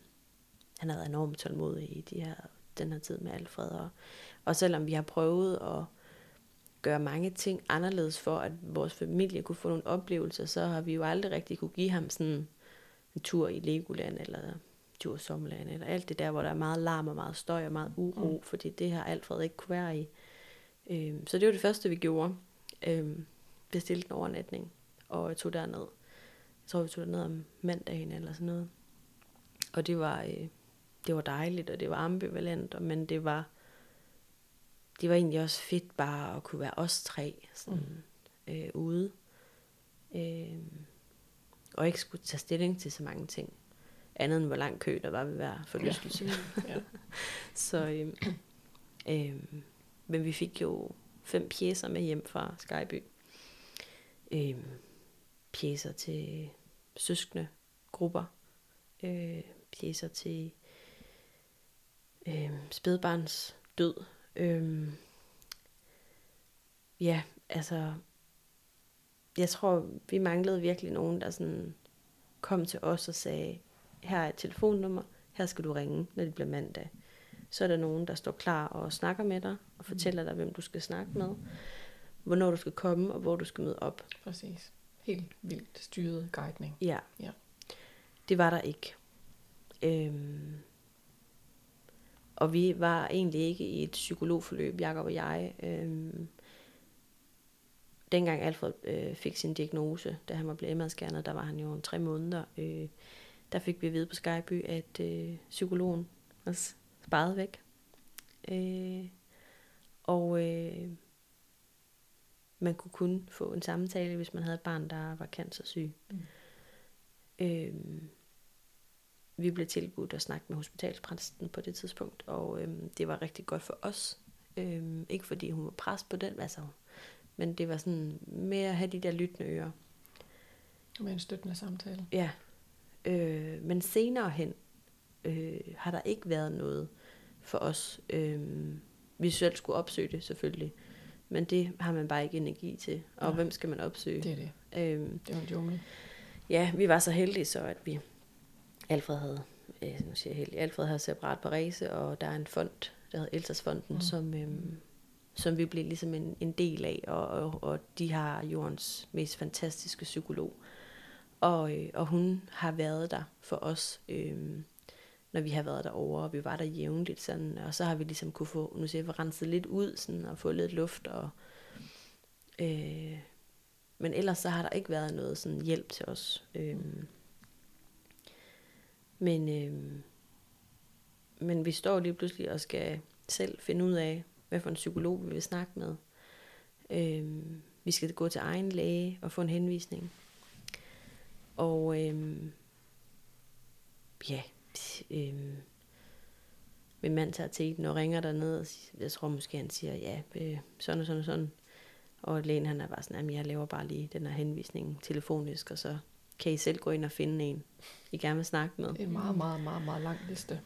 han har været enormt tålmodig i de her, den her tid med Alfred. Og, og selvom vi har prøvet at gøre mange ting anderledes for, at vores familie kunne få nogle oplevelser, så har vi jo aldrig rigtig kunne give ham sådan en tur i Legoland, eller tur i Sommerland, eller alt det der, hvor der er meget larm og meget støj og meget uro, mm. fordi det har Alfred ikke kunne være i. Øhm, så det var det første, vi gjorde. Øhm, bestilte en overnatning, og jeg tog derned. Jeg tror, vi tog derned om mandagen eller sådan noget. Og det var, øh, det var dejligt, og det var ambivalent, men det var, det var egentlig også fedt bare at kunne være os tre sådan, mm. øh, ude. Øh, og ikke skulle tage stilling til så mange ting. Andet end hvor lang kø der var ved hver forlystelse. Ja. ja. (laughs) så, øh, øh, men vi fik jo fem pjæser med hjem fra Skyby. Øh, pjæser til søskende grupper. Øh, pjæser til øh, spædbarns død. Øh, ja, altså, jeg tror, vi manglede virkelig nogen, der sådan kom til os og sagde, her er et telefonnummer, her skal du ringe, når det bliver mandag. Så er der nogen, der står klar og snakker med dig, og fortæller dig, hvem du skal snakke med, hvornår du skal komme, og hvor du skal møde op. Præcis. Helt vildt styret guidning. Ja. ja. Det var der ikke. Øhm, og vi var egentlig ikke i et psykologforløb, Jakob og jeg. Øhm, dengang Alfred øh, fik sin diagnose, da han var blevet mr der var han jo tre måneder, øh, der fik vi at vide på Skyby, at øh, psykologen var sparet væk. Øh, og øh, man kunne kun få en samtale, hvis man havde et barn, der var cancersyg. Mm. Øh, vi blev tilbudt at snakke med hospitalspræsten på det tidspunkt, og øhm, det var rigtig godt for os. Øhm, ikke fordi hun var pres på den, altså, men det var sådan mere at have de der lyttende ører. Med en støttende samtale. Ja. Øh, men senere hen øh, har der ikke været noget for os. Øh, vi selv skulle opsøge det selvfølgelig, men det har man bare ikke energi til. Og ja. hvem skal man opsøge? Det er det. Øhm, det er en jungle. Ja, vi var så heldige så, at vi Alfred havde, øh, nu siger jeg helt, Alfred havde separat Parese, og der er en fond, der hedder Elsasfonden, mm. som, øhm, som vi blev ligesom en, en del af, og, og, og de har jordens mest fantastiske psykolog. Og, øh, og hun har været der for os, øh, når vi har været derovre, og vi var der jævnligt, sådan, og så har vi ligesom kunne få, nu siger jeg, renset lidt ud, sådan, og få lidt luft, og, øh, men ellers så har der ikke været noget sådan hjælp til os. Øh, men, øh, men vi står lige pludselig og skal selv finde ud af, hvad for en psykolog vi vil snakke med. Øh, vi skal gå til egen læge og få en henvisning. Og øh, ja, øh, min mand tager til og ringer derned, og jeg tror måske, han siger, ja, øh, sådan og sådan og sådan. Og lægen han er bare sådan, at jeg laver bare lige den her henvisning telefonisk, og så kan I selv gå ind og finde en, I gerne vil snakke med. Det er en meget, meget, meget, meget lang liste.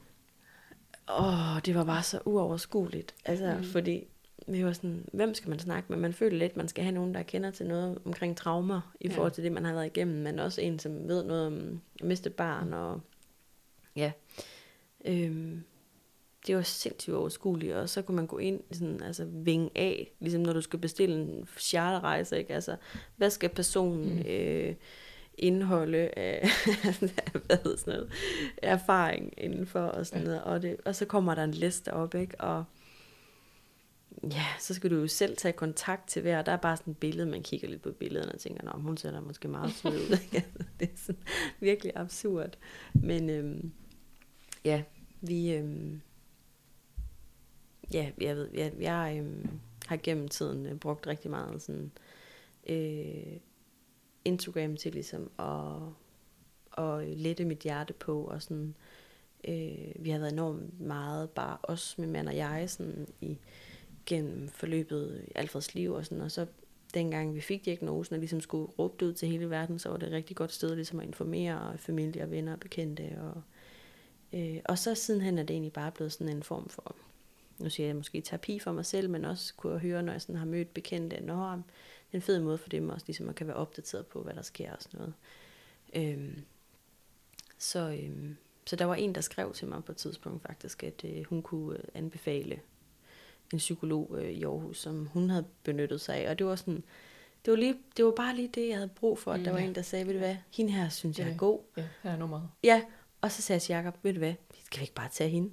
Åh, oh, det var bare så uoverskueligt. Altså, mm. fordi vi var sådan, hvem skal man snakke med? Man føler lidt, man skal have nogen, der kender til noget omkring traumer, i ja. forhold til det, man har været igennem, men også en, som ved noget om at miste barn, mm. og ja. Øhm, det var sindssygt overskueligt, og så kunne man gå ind, sådan, altså vinge af, ligesom når du skal bestille en charterrejse, ikke? Altså, hvad skal personen mm. øh, indeholde af (laughs) hvad hedder sådan noget, erfaring indenfor og sådan noget. Og, det, og så kommer der en liste op, ikke? Og ja, så skal du jo selv tage kontakt til hver. Der er bare sådan et billede, man kigger lidt på billederne og tænker, Nå, hun ser da måske meget sød ud. (laughs) det er sådan virkelig absurd. Men øhm, ja, vi... Øhm, ja, jeg ved, jeg, jeg øhm, har gennem tiden øh, brugt rigtig meget sådan... Øh, Instagram til ligesom at, at lette mit hjerte på, og sådan, øh, vi har været enormt meget, bare os, min mand og jeg, sådan i, gennem forløbet i Alfreds liv, og sådan, og så dengang vi fik diagnosen, og ligesom skulle råbe det ud til hele verden, så var det et rigtig godt sted ligesom at informere familie og venner og bekendte, og, øh, og så sidenhen er det egentlig bare blevet sådan en form for, nu siger jeg måske terapi for mig selv, men også kunne jeg høre, når jeg sådan har mødt bekendte, når en fed måde for dem også, ligesom at kan være opdateret på, hvad der sker og sådan noget. Øhm, så, øhm, så der var en, der skrev til mig på et tidspunkt faktisk, at øh, hun kunne øh, anbefale en psykolog øh, i Aarhus, som hun havde benyttet sig af. Og det var sådan, det var, lige, det var bare lige det, jeg havde brug for, at mm, der var en, der sagde, ved du hvad, hende her synes jeg er god. Ja, her er nummeret. Ja, og så sagde jeg til Jacob, ved du hvad, skal vi ikke bare tage hende?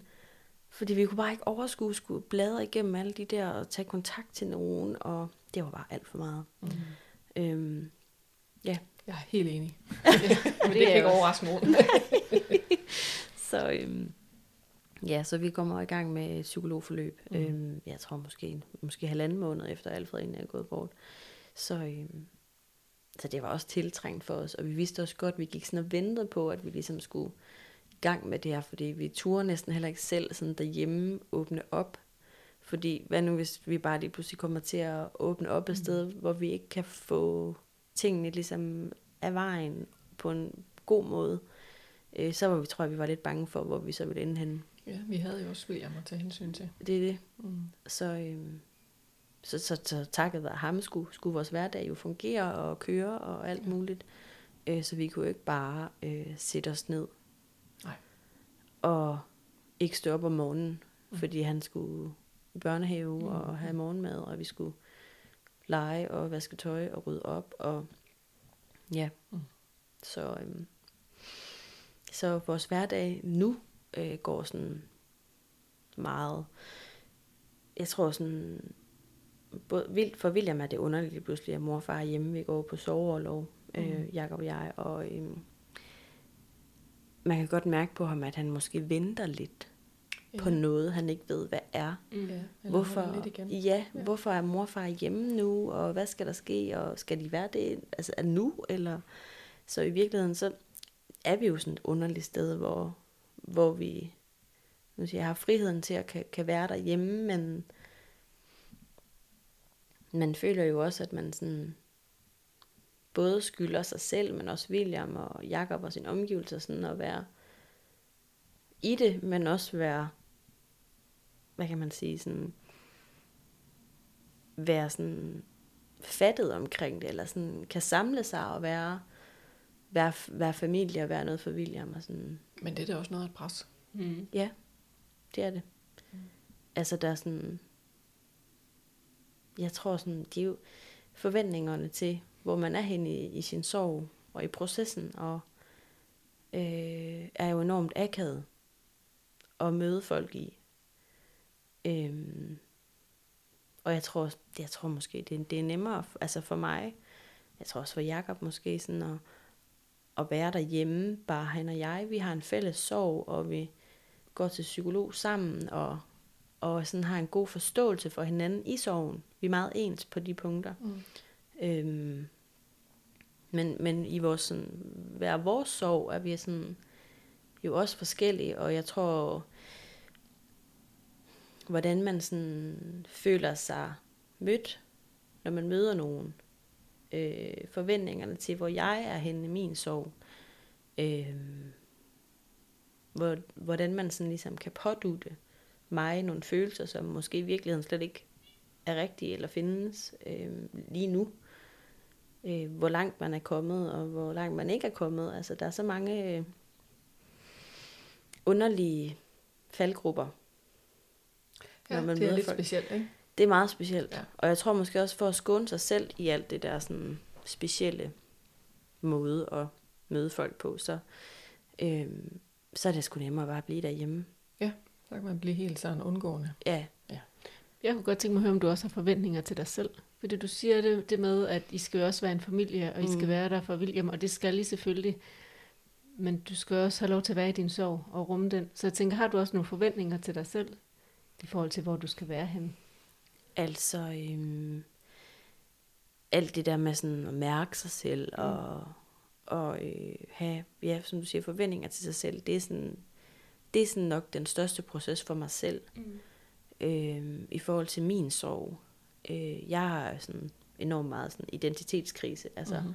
Fordi vi kunne bare ikke overskue, skulle bladre igennem alle de der, og tage kontakt til nogen, og det var bare alt for meget. Mm. Øhm, ja. Jeg er helt enig. Men (laughs) det, det kan ikke overraske nogen. (laughs) så, øhm, Ja, så vi kommer i gang med psykologforløb. Mm. Øhm, jeg tror måske, måske halvanden måned efter Alfred egentlig er gået bort. Så, øhm, så det var også tiltrængt for os, og vi vidste også godt, at vi gik sådan og ventede på, at vi ligesom skulle gang med det her, fordi vi turde næsten heller ikke selv sådan derhjemme åbne op. Fordi hvad nu, hvis vi bare lige pludselig kommer til at åbne op et mm. sted, hvor vi ikke kan få tingene ligesom af vejen på en god måde, øh, så var vi, tror jeg, vi var lidt bange for, hvor vi så ville ende henne. Ja, vi havde jo også William at tage hensyn til. Det er det. Mm. Så, øh, så, så, så takket være ham skulle, skulle vores hverdag jo fungere og køre og alt ja. muligt. Øh, så vi kunne ikke bare øh, sætte os ned. Nej. Og ikke stå op om morgenen, mm. fordi han skulle i børnehave mm. og have morgenmad, og vi skulle lege og vaske tøj og rydde op. Og ja, mm. så, øhm, så vores hverdag nu øh, går sådan meget, jeg tror sådan, både, for William er det underligt pludselig, at mor og far er hjemme, vi går på soveoverlov, øh, mm. Jakob og jeg, og øhm, man kan godt mærke på ham, at han måske venter lidt ja. på noget, han ikke ved, hvad er. Mm. Ja, hvorfor, lidt igen. Ja, ja, hvorfor er mor og far hjemme nu, og hvad skal der ske, og skal de være det altså, er nu, eller... Så i virkeligheden, så er vi jo sådan et underligt sted, hvor, hvor vi nu siger, jeg har friheden til at kan, kan være derhjemme, men man føler jo også, at man sådan både skylder sig selv, men også William og Jakob og sin omgivelser sådan at være i det, men også være, hvad kan man sige, sådan, være sådan fattet omkring det, eller sådan kan samle sig og være, være, være familie og være noget for William. Og sådan. Men det er da også noget at pres. Mm. Ja, det er det. Mm. Altså der er sådan, jeg tror sådan, de er jo forventningerne til, hvor man er henne i, i sin sorg og i processen, og øh, er jo enormt akavet at møde folk i. Øhm, og jeg tror, jeg tror måske, det, det er nemmere, altså for mig, jeg tror også for Jakob måske, sådan at, at være derhjemme, bare han og jeg, vi har en fælles sorg, og vi går til psykolog sammen, og, og sådan har en god forståelse for hinanden i sorgen. Vi er meget ens på de punkter. Mm. Øhm, men, men i vores, sådan, hver vores sorg er vi sådan, jo også forskellige, og jeg tror, hvordan man sådan føler sig mødt, når man møder nogen. Øh, forventningerne til, hvor jeg er henne i min sorg. Øh, hvor, hvordan man sådan ligesom kan pådute mig nogle følelser, som måske i virkeligheden slet ikke er rigtige eller findes øh, lige nu. Øh, hvor langt man er kommet, og hvor langt man ikke er kommet. Altså, der er så mange... Øh, underlige faldgrupper. Ja, når man det er lidt folk. specielt, ikke? Det er meget specielt. Ja. Og jeg tror måske også for at skåne sig selv i alt det der sådan specielle måde at møde folk på, så, øhm, så er det sgu nemmere bare at blive derhjemme. Ja, så kan man blive helt sådan undgående. Ja. ja. Jeg kunne godt tænke mig at høre, om du også har forventninger til dig selv. Fordi du siger det, det med, at I skal jo også være en familie, og I mm. skal være der for William, og det skal I selvfølgelig men du skal også have lov til at være i din sorg og rumme den. Så jeg tænker, har du også nogle forventninger til dig selv, i forhold til, hvor du skal være hen? Altså, øhm, alt det der med sådan at mærke sig selv, mm. og, og øh, have, ja, som du siger, forventninger til sig selv, det er sådan, det er sådan nok den største proces for mig selv, mm. øhm, i forhold til min sorg. Øh, jeg har sådan enormt meget sådan identitetskrise, altså, mm-hmm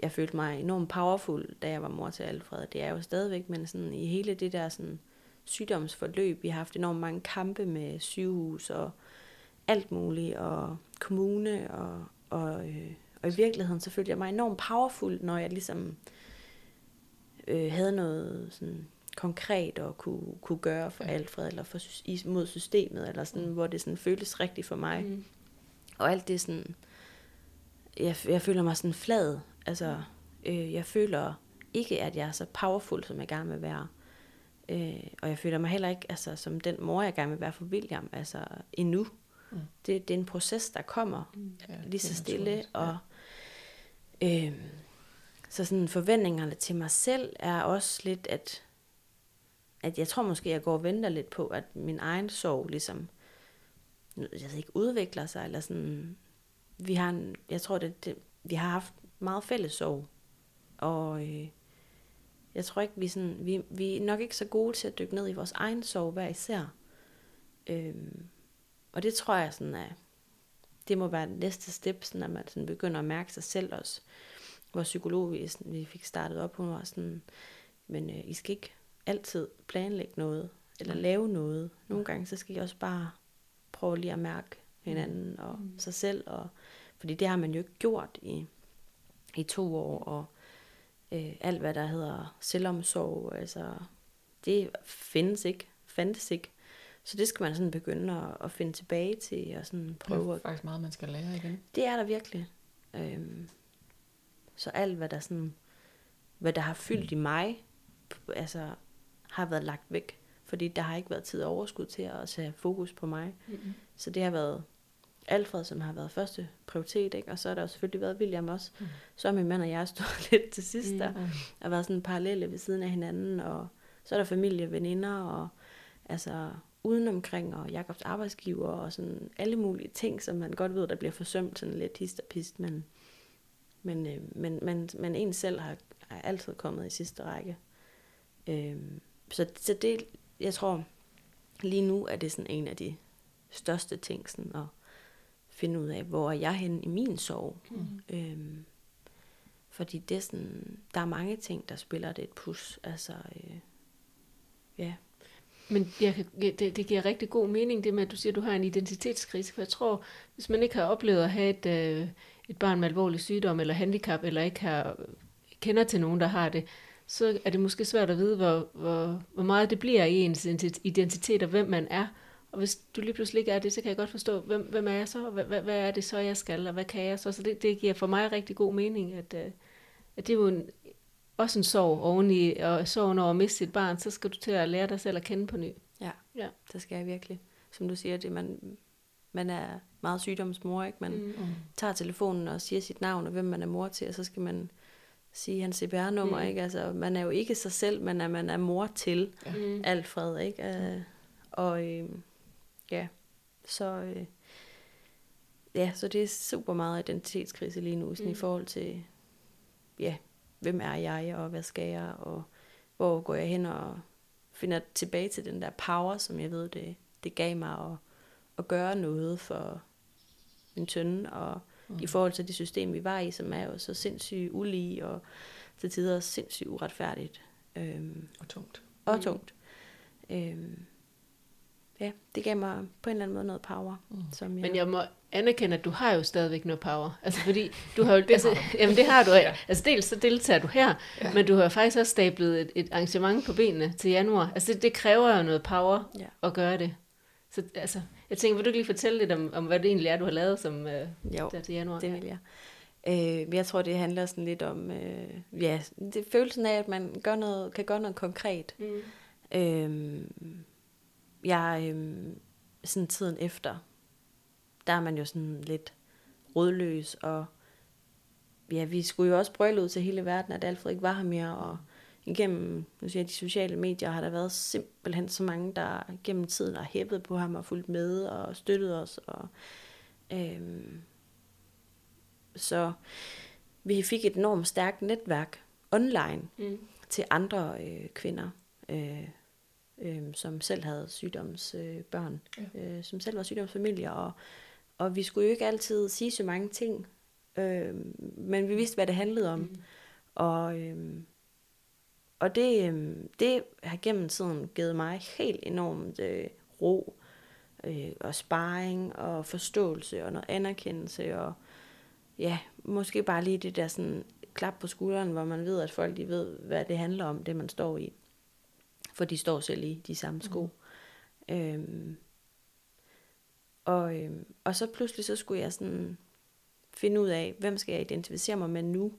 jeg følte mig enormt powerful, da jeg var mor til Alfred. Det er jo stadigvæk, men sådan i hele det der sådan sygdomsforløb, vi har haft enormt mange kampe med sygehus og alt muligt, og kommune, og, og, øh, og i virkeligheden så følte jeg mig enormt powerful, når jeg ligesom øh, havde noget sådan konkret at kunne, kunne gøre for Alfred, eller for, mod systemet, eller sådan, hvor det sådan føltes rigtigt for mig. Mm. Og alt det sådan, jeg, jeg føler mig sådan flad Altså, øh, jeg føler ikke, at jeg er så powerful, som jeg gerne vil være. Øh, og jeg føler mig heller ikke altså, som den mor, jeg gerne vil være for William, altså endnu. Mm. Det, det er en proces, der kommer mm. ja, lige så stille. Og, øh, så sådan forventningerne til mig selv er også lidt, at at jeg tror måske, jeg går og venter lidt på, at min egen sorg ligesom, jeg ved ikke, udvikler sig, eller sådan, vi har en, jeg tror, det, det, vi har haft meget fælles sorg, og øh, jeg tror ikke, vi, sådan, vi, vi er nok ikke så gode til at dykke ned i vores egen sorg hver især. Øhm, og det tror jeg sådan er, det må være næste step, sådan at man sådan begynder at mærke sig selv også. Vores psykolog, vi, sådan, vi fik startet op, hun var sådan, men øh, I skal ikke altid planlægge noget, eller lave noget. Nogle gange, så skal I også bare prøve lige at mærke hinanden og mm. sig selv. Og, fordi det har man jo ikke gjort i, i to år, og øh, alt hvad der hedder selvomsorg, altså det findes ikke, fandtes ikke. Så det skal man sådan begynde at, at finde tilbage til, og sådan prøve Det er faktisk meget, man skal lære igen. Det er der virkelig. Øhm, så alt, hvad der sådan, hvad der har fyldt i mig, altså har været lagt væk. Fordi der har ikke været tid og overskud til at sætte fokus på mig. Mm-hmm. Så det har været Alfred, som har været første prioritet, ikke? og så har der jo selvfølgelig været William også. Mm. Så min mand og jeg stået (laughs) lidt til sidst Mm. der, og været sådan parallelle ved siden af hinanden, og så er der familie, veninder, og altså udenomkring, og Jakobs arbejdsgiver, og sådan alle mulige ting, som man godt ved, der bliver forsømt sådan lidt hist og pist, men, men, øh, men, men, men en selv har, har altid kommet i sidste række. Øh, så, så det, jeg tror, lige nu er det sådan en af de største ting, sådan at finde ud af, hvor er jeg henne i min sorg. Mm. Øhm, fordi det er sådan, der er mange ting, der spiller det et pus. Altså, øh, ja. Men jeg kan, det, det giver rigtig god mening, det med, at du siger, at du har en identitetskrise. For jeg tror, hvis man ikke har oplevet at have et, øh, et barn med alvorlig sygdom eller handicap, eller ikke har, kender til nogen, der har det, så er det måske svært at vide, hvor, hvor, hvor meget det bliver i ens identitet, og hvem man er. Og hvis du lige pludselig ikke er det, så kan jeg godt forstå, hvem, hvem er jeg så, og hvad, hvad, er det så, jeg skal, og hvad kan jeg så? Så det, det giver for mig rigtig god mening, at, øh, at det er jo en, også en sorg oveni, og sorgen over at miste sit barn, så skal du til at lære dig selv at kende på ny. Ja, Ja. det skal jeg virkelig. Som du siger, det man, man er meget sygdomsmor, ikke? Man mm. Mm. tager telefonen og siger sit navn og hvem man er mor til, og så skal man sige hans CPR-nummer, Mm. mm. ikke? Altså, man er jo ikke sig selv, men er, man er mor til Ja. Mm. Alfred, ikke? Øh, og øh, ja, så... Øh, ja, så det er super meget identitetskrise lige nu, sådan mm. i Mm. forhold til, ja, hvem er jeg, og hvad skal jeg, og hvor går jeg hen og finder tilbage til den der power, som jeg ved, det, det gav mig at, at gøre noget for min tønde, og mm. i forhold til det system, vi var i, som er jo så sindssygt ulige, og til tider sindssygt uretfærdigt, øhm, Og tungt. og Mm. tungt. Øhm, ja, det gav mig på en eller anden måde noget power, Mm. som jeg... Men jeg må anerkende, at du har jo stadigvæk noget power. Altså fordi, du har jo... (laughs) Det altså, har jamen det har du. Ja. Altså dels så deltager du her, Ja. men du har faktisk også stablet et, et arrangement på benene til januar. Altså det, det kræver jo noget power Ja. at gøre det. Så altså, jeg tænker, vil du ikke lige fortælle lidt om, om hvad det egentlig er, du har lavet som øh, Jo, der til januar? det vil jeg. Øh, men jeg tror, det handler sådan lidt om, øh, ja, det følelsen af, at man gør noget, kan gøre noget konkret. Mm. Øhm, jeg, øhm, sådan tiden efter, der er man jo sådan lidt rådløs, og ja, vi skulle jo også brøle ud til hele verden, at Alfred ikke var her mere, og igennem, nu siger jeg, de sociale medier, har der været simpelthen så mange, der gennem tiden har hæppet på ham og fulgt med og støttet os, og øhm, så vi fik et enormt stærkt netværk online, Mm. til andre øh, kvinder, øh, øh, som selv havde sygdomsbørn, øh, børn, øh, som selv var sygdomsfamilier, og, og vi skulle jo ikke altid sige så mange ting, øh, men vi vidste, hvad det handlede om. Mm. Og, øh, og det, øh, det har gennem tiden givet mig helt enormt øh, ro øh, og sparring og forståelse og noget anerkendelse og ja, måske bare lige det der sådan klap på skulderen, hvor man ved, at folk de ved, hvad det handler om, det man står i. For de står selv i de samme sko. Mm. Øhm, og, øhm, og så pludselig så skulle jeg sådan finde ud af, hvem skal jeg identificere mig med nu?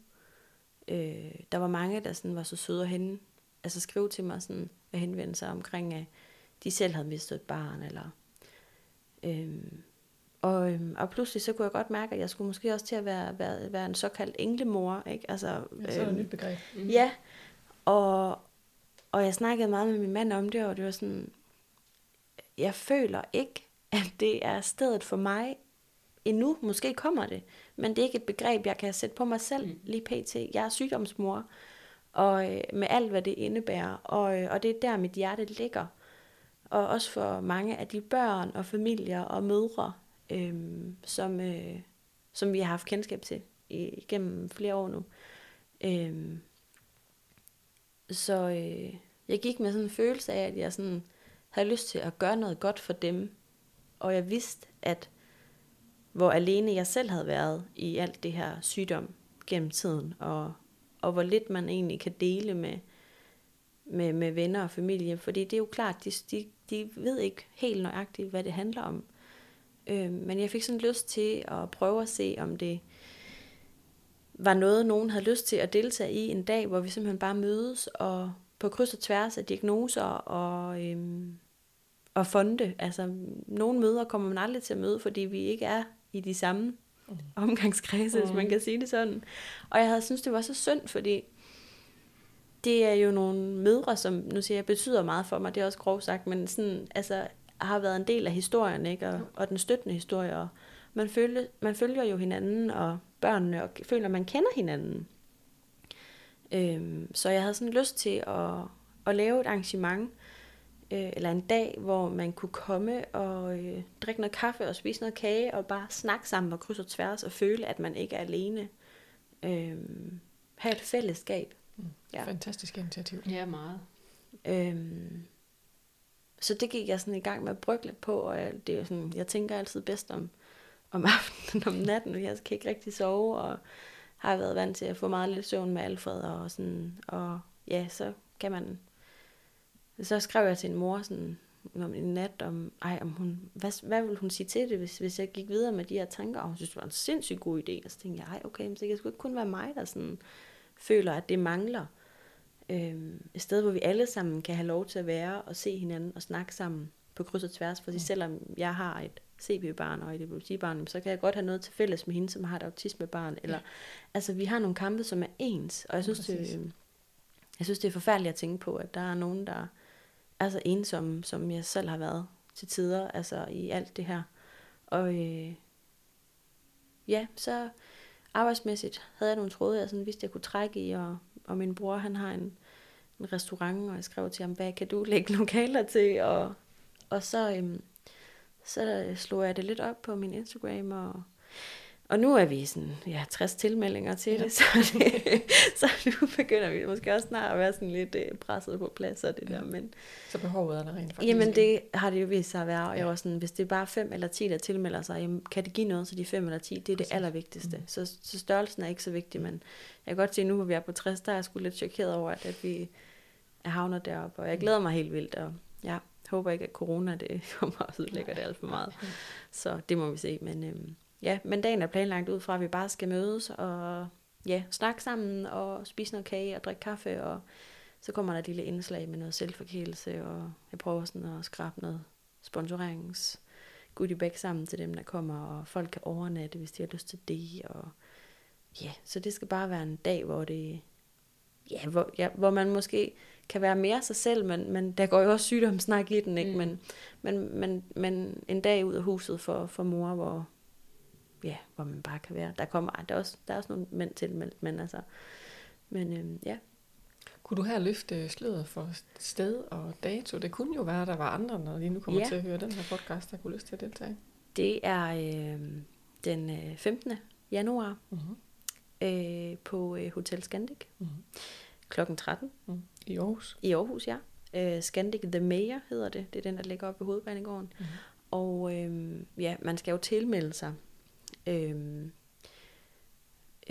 Øh, der var mange, der sådan var så søde at hende, altså skrive til mig sådan, at henvende sig omkring, at de selv havde mistet et barn, eller øhm, og, øhm, og pludselig så kunne jeg godt mærke, at jeg skulle måske også til at være, være, være en såkaldt englemor, ikke? Altså, Ja, så er der et nyt begreb. Mm. Ja, og, og jeg snakkede meget med min mand om det, og det var sådan, jeg føler ikke, at det er stedet for mig endnu. Måske kommer det, men det er ikke et begreb, jeg kan sætte på mig selv mm. lige pt. Jeg er sygdomsmor, og øh, med alt, hvad det indebærer, og, øh, og det er der, mit hjerte ligger. Og også for mange af de børn og familier og mødre, øh, som, øh, som vi har haft kendskab til igennem flere år nu. Øh, så øh, jeg gik med sådan en følelse af, at jeg sådan havde lyst til at gøre noget godt for dem. Og jeg vidste, at hvor alene jeg selv havde været i alt det her sygdom gennem tiden, og, og hvor lidt man egentlig kan dele med, med, med venner og familie, fordi det er jo klart, de, de, de ved ikke helt nøjagtigt, hvad det handler om. Øh, men jeg fik sådan lyst til at prøve at se, om det var noget, nogen havde lyst til at deltage i en dag, hvor vi simpelthen bare mødes og på kryds og tværs af diagnoser og, øhm, og fonde. Altså, nogle møder kommer man aldrig til at møde, fordi vi ikke er i de samme mm. omgangskredse, mm. hvis man mm. kan sige det sådan. Og jeg havde synes det var så synd, fordi det er jo nogle mødre, som nu siger jeg, betyder meget for mig, det er også groft sagt, men sådan, altså, har været en del af historien, ikke? Og, og den støttende historie, og man, følger, man følger jo hinanden, og børnene, og føler, at man kender hinanden. Øhm, så jeg havde sådan lyst til at, at lave et arrangement, øh, eller en dag, hvor man kunne komme og øh, drikke noget kaffe og spise noget kage, og bare snakke sammen og krydse og tværs, og føle, at man ikke er alene. Øhm, have et fællesskab. Mm. Ja. Fantastisk initiativ. Ja, meget. Øhm, så det gik jeg sådan i gang med at brygge lidt på, og det er sådan, jeg tænker altid bedst om, om aftenen, om natten, jeg kan ikke rigtig sove, og har været vant til at få meget lidt søvn med Alfred, og sådan, og ja, så kan man, så skrev jeg til en mor sådan, om en nat, om, ej, om hun, hvad, hvad ville hun sige til det, hvis, hvis jeg gik videre med de her tanker, og hun synes, det var en sindssygt god idé, og så tænkte jeg, ej, okay, men så kan sgu ikke kun være mig, der sådan, føler, at det mangler. Øhm, et sted, hvor vi alle sammen kan have lov til at være og se hinanden og snakke sammen på kryds og tværs, for mm. selvom jeg har et CP-barn og et epilepsibarn, så kan jeg godt have noget til fælles med hende, som har et autismebarn. Eller, ja. Altså, vi har nogle kampe, som er ens, og jeg synes, det, jeg synes, det er forfærdeligt at tænke på, at der er nogen, der er så ensomme, som jeg selv har været til tider, altså i alt det her. Og øh, ja, så arbejdsmæssigt havde jeg nogle tråde, jeg sådan vidste, jeg kunne trække i, og, og min bror, han har en, en restaurant, og jeg skrev til ham, hvad kan du lægge lokaler til, og, og så, øhm, så slog jeg det lidt op på min Instagram, og, og nu er vi sådan, ja, 60 tilmeldinger til ja. det, (laughs) så, det, så nu begynder vi måske også snart at være sådan lidt uh, presset på plads og det ja. der, men... Så behovet er der rent faktisk? Jamen det har det jo vist sig at være, og ja. jeg var sådan, hvis det er bare 5 eller 10, der tilmelder sig, jamen, kan det give noget til de 5 eller 10, det er Præcis. det allervigtigste. Mm. Så, så størrelsen er ikke så vigtig, men jeg kan godt se nu, hvor vi er på 60, der er jeg sgu lidt chokeret over, at, at vi er havnet deroppe, og jeg glæder mig helt vildt, og ja, håber ikke, at corona det (laughs) kommer og ødelægger det alt for meget. Så det må vi se. Men øhm, ja, men dagen er planlagt ud fra, at vi bare skal mødes og ja, snakke sammen og spise noget kage og drikke kaffe. Og så kommer der et lille indslag med noget selvforkælelse, og jeg prøver sådan at skrabe noget sponsorerings goodie bag sammen til dem, der kommer, og folk kan overnatte, hvis de har lyst til det. Og ja, så det skal bare være en dag, hvor det ja, hvor, ja, hvor man måske kan være mere sig selv, men, men der går jo også sygdomssnak i den, ikke? Mm. Men, men, men, men en dag ud af huset for, for mor, hvor, ja, hvor man bare kan være. Der kommer der er også, der er også nogle mænd tilmeldt, men altså, men øhm, ja. Kunne du her løfte sløret for sted og dato? Det kunne jo være, at der var andre, når de nu kommer ja. til at høre den her podcast, der kunne lyst til at deltage. Det er øh, den 15. Øh, januar uh-huh. øh, på øh, Hotel Scandic. Uh-huh klokken 13. Mm. I Aarhus? I Aarhus, ja. Uh, Scandic The Mayor hedder det. Det er den, der ligger oppe ved hovedbanegården. Mm. Og øhm, ja, man skal jo tilmelde sig. Øhm,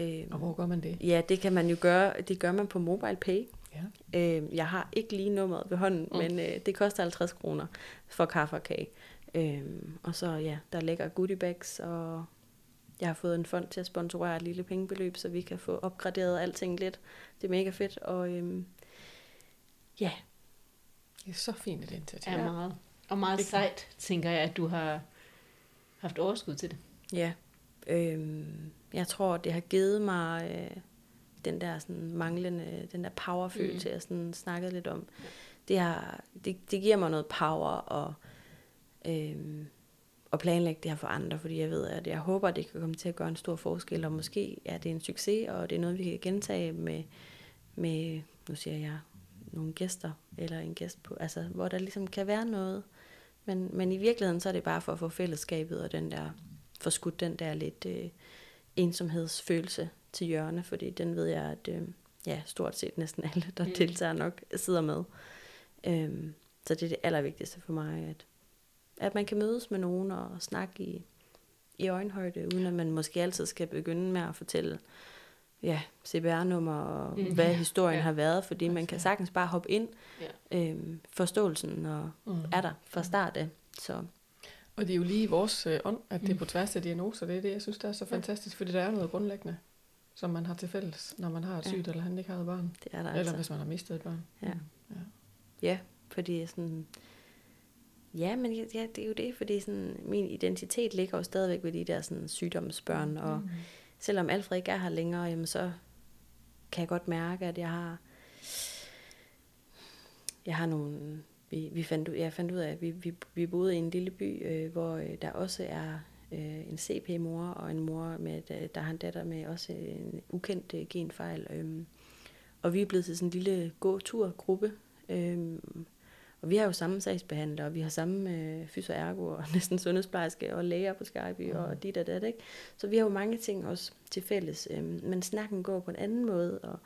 øhm, og hvor gør man det? Ja, det kan man jo gøre. Det gør man på Mobile Pay. Ja. Øhm, jeg har ikke lige nummeret ved hånden, mm. men øh, det koster 50 kroner for kaffe og kage. Øhm, og så ja, der ligger goodie bags og jeg har fået en fond til at sponsorere et lille pengebeløb, så vi kan få opgraderet alting lidt. Det er mega fedt, og øhm, ja. Det er så fint et initiativ. Ja, meget. Og meget det sejt, tænker jeg, at du har haft overskud til det. Ja. Øhm, jeg tror, det har givet mig... Øh, den der sådan manglende, den der powerfølelse, mm. jeg sådan snakkede lidt om. Det, har, det, det giver mig noget power og, øhm, og planlægge det her for andre, fordi jeg ved, at jeg håber, at det kan komme til at gøre en stor forskel, og måske er det en succes, og det er noget, vi kan gentage med, med nu siger jeg, nogle gæster, eller en gæst på, altså hvor der ligesom kan være noget, men, men i virkeligheden så er det bare for at få fællesskabet og den der, forskudt den der lidt øh, ensomhedsfølelse til hjørne, fordi den ved jeg, at øh, ja, stort set næsten alle, der mm. deltager nok, sidder med. Øhm, så det er det allervigtigste for mig, at, at man kan mødes med nogen og snakke i, i øjenhøjde, uden at man måske altid skal begynde med at fortælle ja, CPR-nummer og mm. hvad historien ja. har været, fordi man kan sagtens bare hoppe ind. Ja. Øhm, forståelsen og mm. er der fra start af. Så. Og det er jo lige i vores øh, ånd, at det er mm. på tværs af diagnoser. Det er det, jeg synes, der er så fantastisk, fordi der er noget grundlæggende, som man har til fælles, når man har et sygt ja. eller handicapet barn. Det er der Eller altså. hvis man har mistet et barn. Ja, mm. ja. ja fordi sådan... Ja, men ja, det er jo det, fordi sådan, min identitet ligger jo stadigvæk ved de der sådan, sygdomsbørn, mm. og selvom Alfred ikke er her længere, jamen, så kan jeg godt mærke, at jeg har, jeg har nogle, vi, vi fandt, jeg fandt ud af, at vi, vi, vi boede i en lille by, øh, hvor øh, der også er øh, en CP-mor og en mor, med, der, der har en datter med også en ukendt øh, genfejl. Øh, og vi er blevet til sådan en lille gåtur-gruppe, øh, og vi har jo samme sagsbehandler, og vi har samme øh, fysioergo og (laughs) næsten sundhedsplejerske og læger på Skype mm. og dit og dat, ikke? Så vi har jo mange ting også til fælles. Øh, men snakken går på en anden måde, og,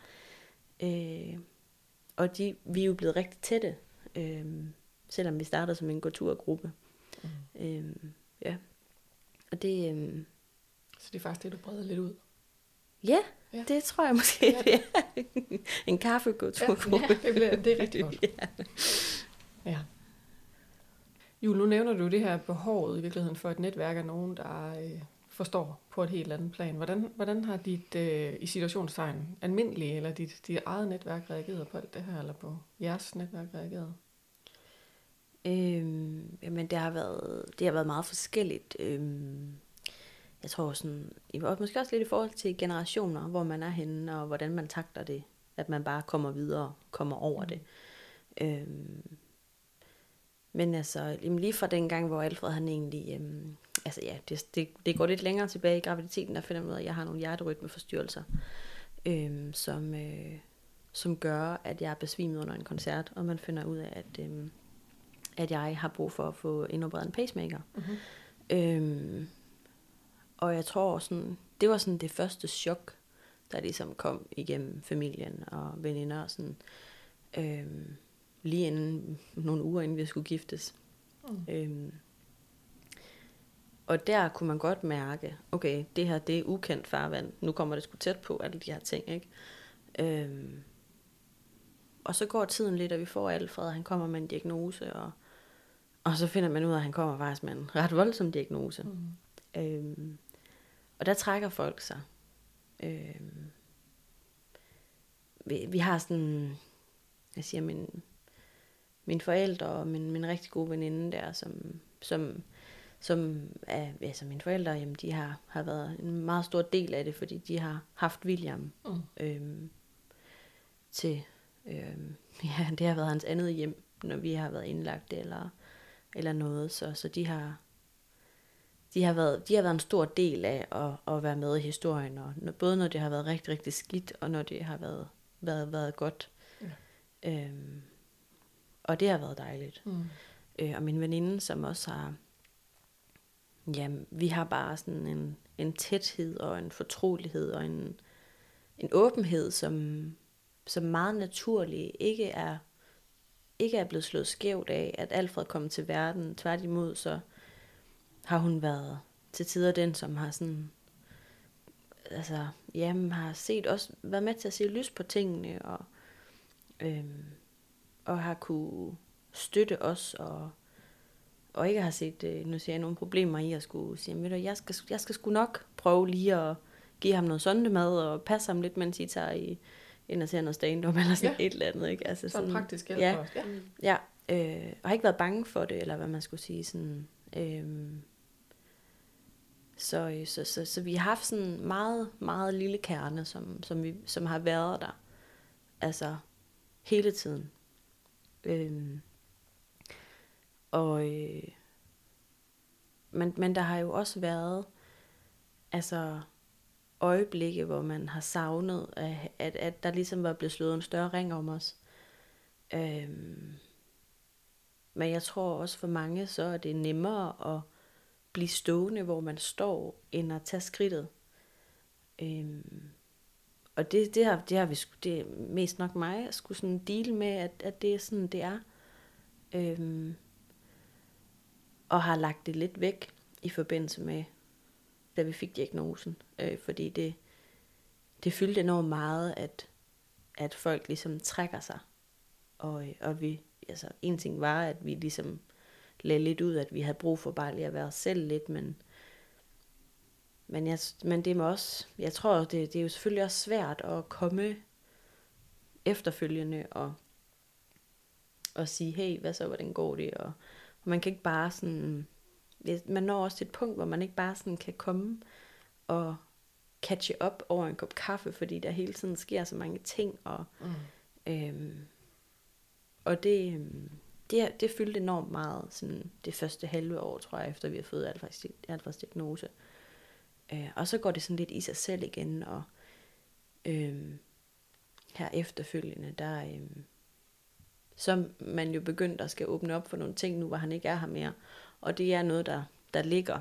øh, og de, vi er jo blevet rigtig tætte, øh, selvom vi startede som en gåturgruppe. Mm. Øh, ja. Og det... Øh, så det er faktisk det, du breder lidt ud? Ja, ja. det tror jeg måske, ja. (laughs) det er. en kaffegåturgruppe. Ja, ja, det, bliver, det er rigtig godt. (laughs) ja. Ja. Jo, nu nævner du det her behovet i virkeligheden for et netværk af nogen, der øh, forstår på et helt andet plan. Hvordan, hvordan har dit, øh, i situationstegn, almindelige eller dit, dit eget netværk reageret på alt det her, eller på jeres netværk reageret? Øhm, jamen, det har, været, det har været meget forskelligt. Øhm, jeg tror sådan, og måske også lidt i forhold til generationer, hvor man er henne, og hvordan man takter det, at man bare kommer videre, kommer over mm. det. Øhm, men altså, lige fra den gang, hvor Alfred han egentlig, øhm, altså ja, det, det, det går lidt længere tilbage i graviditeten, der finder man ud af, at jeg har nogle hjerterytmeforstyrrelser, øhm, som, øh, som gør, at jeg er besvimet under en koncert, og man finder ud af, at, øhm, at jeg har brug for at få indopereret en pacemaker. Mm-hmm. Øhm, og jeg tror sådan, det var sådan det første chok, der ligesom kom igennem familien og veninder og sådan. Øhm, lige inden, nogle uger inden vi skulle giftes. Mm. Øhm, og der kunne man godt mærke, okay, det her det er ukendt farvand. Nu kommer det sgu tæt på, alle de her ting, ikke? Øhm, og så går tiden lidt, og vi får Alfred, han kommer med en diagnose, og, og så finder man ud af, at han kommer faktisk med en ret voldsom diagnose. Mm. Øhm, og der trækker folk sig. Øhm, vi, vi har sådan, jeg siger, min, mine forældre og min, min rigtig gode veninde der, som, som, som er, altså mine forældre, jamen, de har, har været en meget stor del af det, fordi de har haft William mm. øhm, til, øhm, (laughs) ja, det har været hans andet hjem, når vi har været indlagt eller, eller noget, så, så de har, de har, været, de har været en stor del af at, at være med i historien, og både når det har været rigtig, rigtig skidt, og når det har været, været, været godt. Ja. Øhm, og det har været dejligt. Mm. Øh, og min veninde, som også har, ja, vi har bare sådan en, en tæthed og en fortrolighed og en, en åbenhed, som, som meget naturlig ikke er, ikke er blevet slået skævt af, at Alfred kom til verden. Tværtimod, så har hun været til tider den, som har sådan, altså, jamen, har set også, været med til at se lys på tingene, og øhm, og har kunne støtte os, og, og ikke har set, øh, nu siger jeg, nogle problemer i at skulle sige, ved du, jeg skal, jeg skal sgu nok prøve lige at give ham noget sondemad, og passe ham lidt, mens I tager i, ind og ser noget stand-up, eller sådan ja. et eller andet, ikke? Altså sådan, sådan praktisk hjælp ja, også. Ja, ja øh, og har ikke været bange for det, eller hvad man skulle sige, sådan, øh, Så, så, så, så vi har haft sådan meget, meget lille kerne, som, som, vi, som har været der. Altså hele tiden. Øhm, og, øh, men, men der har jo også været altså øjeblikke, hvor man har savnet, at, at, at der ligesom var blevet slået en større ring om os. Øhm, men jeg tror også for mange, så er det nemmere at blive stående, hvor man står, end at tage skridtet. Øhm, og det, det, har, det har vi det er mest nok mig at skulle sådan deal med, at, at det er sådan, det er. Øhm, og har lagt det lidt væk i forbindelse med, da vi fik diagnosen. Øh, fordi det, det fyldte enormt meget, at, at folk ligesom trækker sig. Og, og vi, altså en ting var, at vi ligesom lagde lidt ud, at vi havde brug for bare lige at være os selv lidt, men, men, jeg, men det må også, jeg tror, det, det er jo selvfølgelig også svært at komme efterfølgende og, og sige, hey, hvad så, hvordan går det? Og, og man kan ikke bare sådan, man når også til et punkt, hvor man ikke bare sådan kan komme og catche op over en kop kaffe, fordi der hele tiden sker så mange ting, og, mm. øhm, og det, øhm, det, det fyldte enormt meget sådan det første halve år, tror jeg, efter vi har fået Alfreds diagnose. Øh, og så går det sådan lidt i sig selv igen, og øh, her efterfølgende, der øh, så man jo begyndt at skal åbne op for nogle ting nu, hvor han ikke er her mere. Og det er noget, der, der ligger,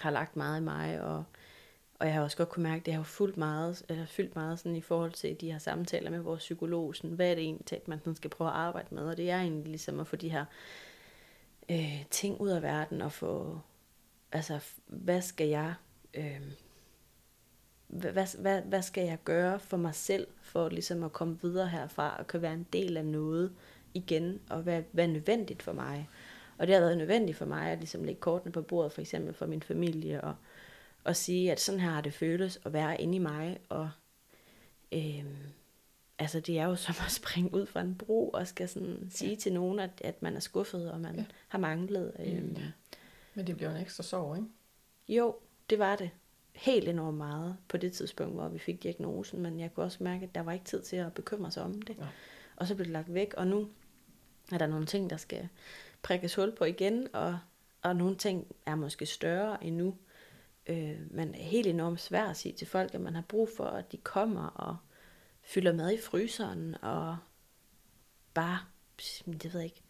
har lagt meget i mig, og, og jeg har også godt kunne mærke, at det har fulgt meget, eller fyldt meget sådan i forhold til de her samtaler med vores psykolog, sådan, hvad er det egentlig, man sådan skal prøve at arbejde med, og det er egentlig ligesom at få de her øh, ting ud af verden, og få, altså, hvad skal jeg øh, hvad, hvad, hvad skal jeg gøre for mig selv, for ligesom at komme videre herfra, og kan være en del af noget igen, og hvad, hvad er nødvendigt for mig. Og det har været nødvendigt for mig at ligesom lægge kortene på bordet, for eksempel for min familie, og, og sige, at sådan her har det føles at være inde i mig, og øh, altså det er jo som at springe ud fra en bro, og skal sådan sige ja. til nogen, at, at man er skuffet, og man ja. har manglet. Øh, ja. Men det bliver en ekstra sorg, ikke? Jo, det var det. Helt enormt meget på det tidspunkt, hvor vi fik diagnosen, men jeg kunne også mærke, at der var ikke tid til at bekymre sig om det. Ja. Og så blev det lagt væk, og nu er der nogle ting, der skal prikkes hul på igen, og, og nogle ting er måske større endnu. Øh, men helt enormt svært at sige til folk, at man har brug for, at de kommer og fylder mad i fryseren, og bare, det ved jeg ikke,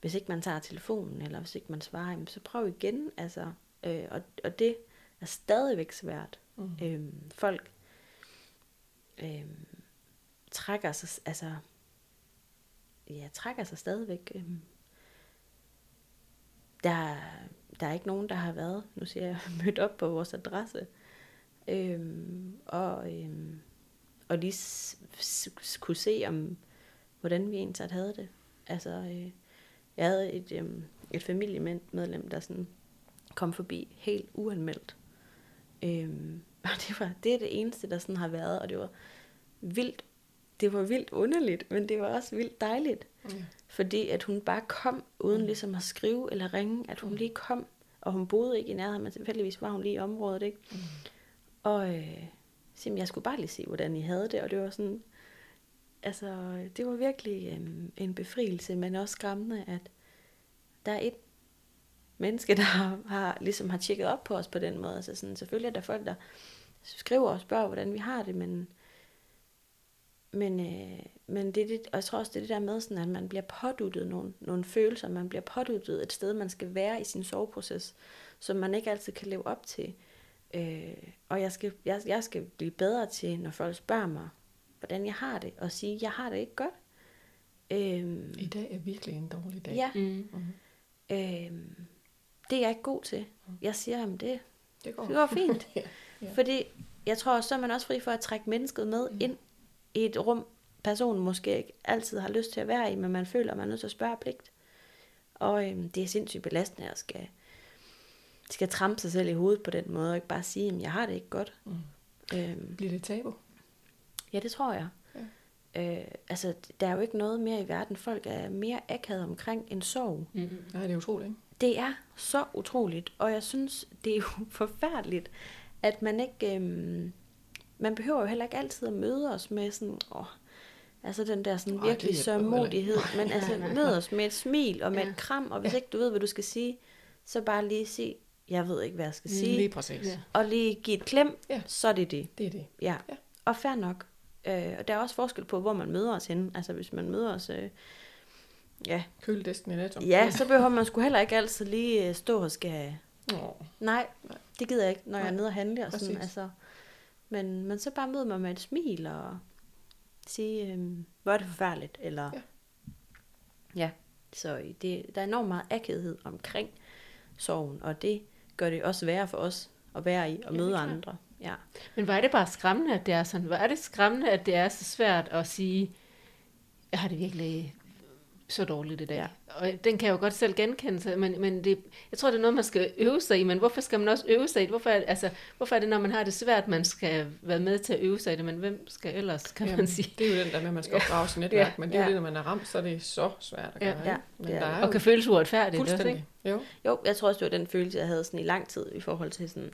hvis ikke man tager telefonen, eller hvis ikke man svarer, så prøv igen, altså, Øh, og, og det er stadigvæk svært. Mm. Øh, folk øh, trækker sig, altså, ja, trækker sig stadigvæk. Øh, der, der er ikke nogen, der har været, nu siger jeg, (laughs) mødt op på vores adresse. Øh, og, øh, og lige s- s- kunne se, om hvordan vi egentlig havde det. Altså, øh, jeg havde et, øh, et familiemedlem, der sådan kom forbi helt uanmeldt. Øhm, (laughs) og det, var, det er det eneste, der sådan har været, og det var vildt, det var vildt underligt, men det var også vildt dejligt. Mm. Fordi at hun bare kom, uden mm. ligesom at skrive eller ringe, at hun mm. lige kom, og hun boede ikke i nærheden, men tilfældigvis var hun lige i området, ikke? Mm. Og øh, simpelthen, jeg skulle bare lige se, hvordan I havde det, og det var sådan, altså, det var virkelig øh, en befrielse, men også skræmmende, at der er et menneske, der har, har, ligesom har tjekket op på os på den måde. Altså sådan, selvfølgelig er der folk, der skriver og spørger, hvordan vi har det, men, men, øh, men det, det, og jeg tror også, det er det der med, sådan, at man bliver påduttet nogle, nogle følelser, man bliver påduttet et sted, man skal være i sin soveproces, som man ikke altid kan leve op til. Øh, og jeg skal, jeg, jeg skal blive bedre til, når folk spørger mig, hvordan jeg har det, og sige, jeg har det ikke godt. Øh, I dag er virkelig en dårlig dag. Ja. Mm. hmm Øh, det er jeg ikke god til. Jeg siger ham, det, det, går. det går (laughs) fint. ja. Ja. Fordi jeg tror, så er man også fri for at trække mennesket med mm. ind i et rum, personen måske ikke altid har lyst til at være i, men man føler, at man er nødt til at spørge pligt. Og øhm, det er sindssygt belastende at skal, skal trampe sig selv i hovedet på den måde, og ikke bare sige, at jeg har det ikke godt. Mm. Øhm, Bliver det tabu? Ja, det tror jeg. Ja. Øh, altså, der er jo ikke noget mere i verden. Folk er mere akavet omkring en sorg. Mm-hmm. Nej, det er utroligt, ikke? Det er så utroligt, og jeg synes, det er (laughs) jo forfærdeligt, at man ikke, øhm, man behøver jo heller ikke altid at møde os med sådan, åh, altså den der sådan Ej, virkelig sørmodighed, men Nej, altså nej, møde os med et smil og med Ja. et kram, og hvis Ja. ikke du ved, hvad du skal sige, så bare lige sige, jeg ved ikke, hvad jeg skal sige, Lige præcis. Ja. og lige give et klem, Ja. så er det det. Det er det. Ja, Ja. og fair nok. Øh, og der er også forskel på, hvor man møder os henne. Altså hvis man møder os... Øh, ja. Køledisken i netto. ja, så behøver man sgu heller ikke altid lige øh, stå og skal... Åh, Nej, Nej. det gider jeg ikke, når jeg er Nej, nede og handle. Og sådan, altså. men, men så bare møder man med et smil og sige, øh, hvor er det forfærdeligt. Eller, Ja. ja. Så det, der er enormt meget akavighed omkring sorgen, og det gør det også værre for os at være i og Ja, møde klart. andre. Ja. Men hvor er det bare skræmmende, at det er sådan? Hvor er det skræmmende, at det er så svært at sige, jeg har det virkelig så dårligt i dag. Ja. Og den kan jeg jo godt selv genkende sig, men, men det, jeg tror, det er noget, man skal øve sig i, men hvorfor skal man også øve sig i det? Hvorfor er, altså, hvorfor er det, når man har det svært, man skal være med til at øve sig i det, men hvem skal ellers, kan man Jamen, sige? Det er jo den der med, at man skal opdrage sit netværk, Ja, men det er jo ja. det, når man er ramt, så er det så svært at Ja, gøre. ja, ikke? Men det er der det. er Og jo kan føles uretfærdigt. også, fuldstændig. Jo. Jo, jeg tror også, det var den følelse, jeg havde sådan i lang tid i forhold til sådan,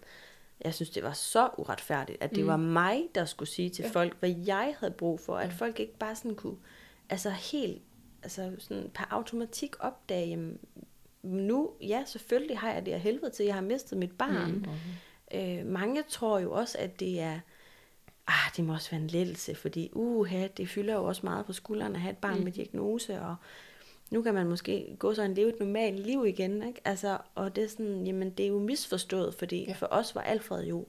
jeg synes, det var så uretfærdigt, at det Mm. var mig, der skulle sige til Ja. ja. folk, hvad jeg havde brug for, at Ja. folk ikke bare sådan kunne, altså helt, altså sådan per automatik opdage, jamen, nu, ja, selvfølgelig har jeg det af helvede til, jeg har mistet mit barn. Mm. Mm. Øh, mange tror jo også, at det er, ah, det må også være en lettelse, fordi uha, det fylder jo også meget på skuldrene at have et barn Mm. med diagnose, og nu kan man måske gå så og leve et normalt liv igen, ikke? Altså, og det er sådan, jamen det er jo misforstået, fordi Ja. for os var Alfred jo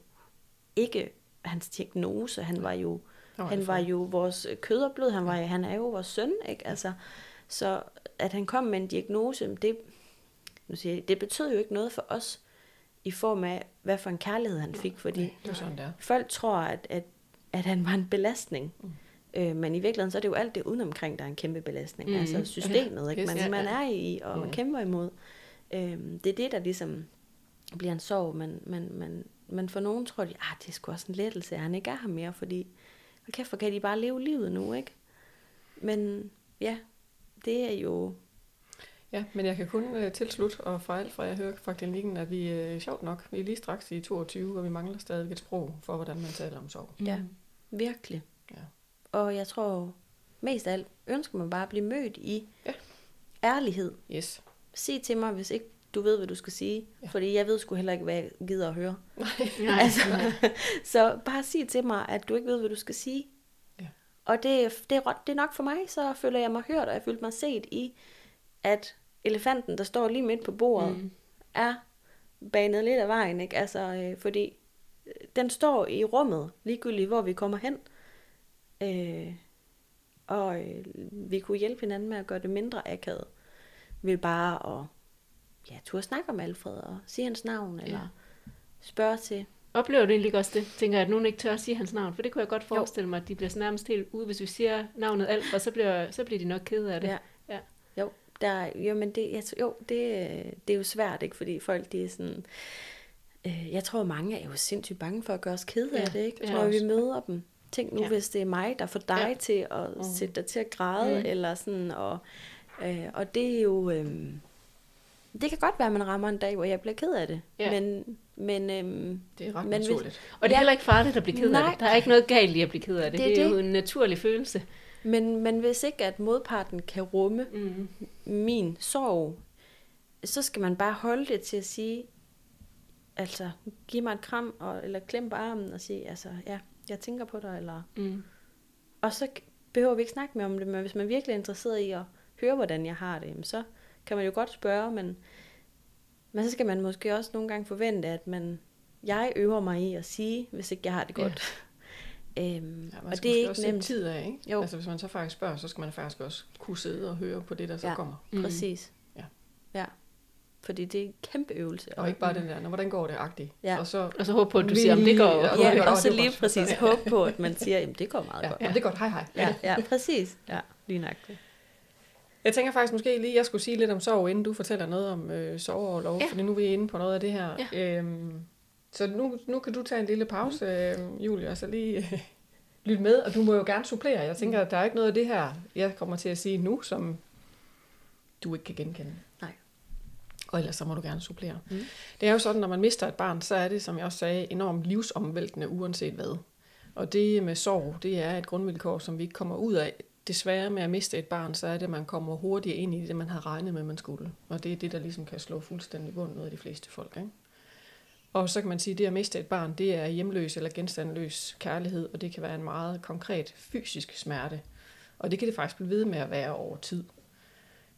ikke hans diagnose, han var jo, han var jo vores kød og blod, han, var, han er jo vores søn, ikke? Altså, så at han kom med en diagnose, det, nu siger jeg, det betød jo ikke noget for os, i form af, hvad for en kærlighed han fik, fordi Det er sådan, det er. folk tror, at, at, at han var en belastning. Mm. Øh, men i virkeligheden, så er det jo alt det udenomkring, der er en kæmpe belastning. Mm. Altså systemet, ikke? Yes, Man, ja, man er i, og Mm. man kæmper imod. Øh, det er det, der ligesom bliver en sorg, men, men, men, men for nogen tror de, at det er sgu også en lettelse, at han ikke er her mere, fordi, hvor kæft, hvor kan de bare leve livet nu, ikke? Men ja, det er jo, Ja, men jeg kan kun uh, tilslutte, og fra alt fra jeg hører fra klinikken, at vi uh, sjovt nok, vi er lige straks i 22, og vi mangler stadig et sprog for, hvordan man taler om sorg. Ja. virkelig. Ja. Og jeg tror, mest af alt ønsker man bare at blive mødt i Ja. ærlighed. Yes. Sig til mig, hvis ikke du ved, hvad du skal sige. Ja. Ja. Fordi jeg ved sgu heller ikke, hvad jeg gider at høre. Nej, Altså, (laughs) så bare sig til mig, at du ikke ved, hvad du skal sige. Ja. Og det, det, er, det er nok for mig, så føler jeg mig hørt, og jeg føler mig set i, at elefanten, der står lige midt på bordet, Mm. er banet lidt af vejen. Ikke? Altså, øh, fordi øh, den står i rummet, ligegyldigt hvor vi kommer hen. Øh, og øh, vi kunne hjælpe hinanden med at gøre det mindre akavet. Ved bare at ja, turde snakke om Alfred og sige hans navn, eller spørge til. Oplever du egentlig også det? Tænker jeg, at nogen ikke tør at sige hans navn? For det kunne jeg godt forestille mig, at de bliver nærmest helt ude, hvis vi siger navnet alt, og så bliver, så bliver de nok ked af det. Ja. Ja. Jo, der, jo, men det, jeg, jo, det, det er jo svært, ikke? Fordi folk, de er sådan... Øh, jeg tror, mange er jo sindssygt bange for at gøre os kede Ja, af det, ikke? Jeg tror, vi også. møder dem. Tænk nu, Ja. ja. hvis det er mig, der får dig Ja. ja. til at mm. sætte dig til at græde, mm. eller sådan, og, øh, og det er jo... Øh, det kan godt være, at man rammer en dag, hvor jeg bliver ked af det. Ja. Men, men øhm, Det er ret Men hvis- naturligt. Og det er Ja. heller ikke farligt at blive ked af Nej. det. Der er ikke noget galt i at blive ked af det. Det, Det er det er jo en naturlig følelse. Men, men hvis ikke at modparten kan rumme Mm. min sorg, så skal man bare holde det til at sige, altså giv mig et kram, og, eller klem på armen og sige, altså ja, jeg tænker på dig, eller... Mm. Og så behøver vi ikke snakke mere om det, men hvis man virkelig er interesseret i at høre, hvordan jeg har det, så kan man jo godt spørge, men, men så skal man måske også nogle gange forvente, at man, jeg øver mig i at sige, hvis ikke jeg har det Ja. godt. (laughs) øhm, Ja, man og det er ikke også nemt. tid af, ikke? Jo. Altså, hvis man så faktisk spørger, så skal man faktisk også kunne sidde og høre på det, der så Ja. kommer. Mm. Præcis. Ja. ja. Fordi det er en kæmpe øvelse. Og ikke bare den der, "Nå, hvordan går det, agtigt. Ja. Og så, Og så håbe på, at du siger, om det går. Ja, Ja. går Ja, og så går lige præcis (laughs) håbe på, at man siger, jamen det går meget ja, godt. ja. det godt, hej hej. Ja, ja, præcis. Ja, lige nok. Jeg tænker faktisk måske lige, at jeg skulle sige lidt om sorg, inden du fortæller noget om øh, sorg Ja. fordi nu er vi inde på noget af det her. Ja. Øhm, så nu, nu kan du tage en lille pause, øh, Julie, og så lige øh, (laughs) lytte med, og du må jo gerne supplere. Jeg tænker, at der er ikke noget af det her, jeg kommer til at sige nu, som du ikke kan genkende. Nej. Og ellers så må du gerne supplere. Mm. Det er jo sådan, når man mister et barn, så er det, som jeg også sagde, enormt livsomvæltende, uanset hvad. Og det med sorg, det er et grundvilkår, som vi ikke kommer ud af. Desværre med at miste et barn, så er det, at man kommer hurtigere ind i det, man har regnet med, man skulle. Og det er det, der ligesom kan slå fuldstændig bunden ud af de fleste folk. Ikke? Og så kan man sige, at det at miste et barn, det er hjemløs eller genstandløs kærlighed, og det kan være en meget konkret fysisk smerte. Og det kan det faktisk blive ved med at være over tid.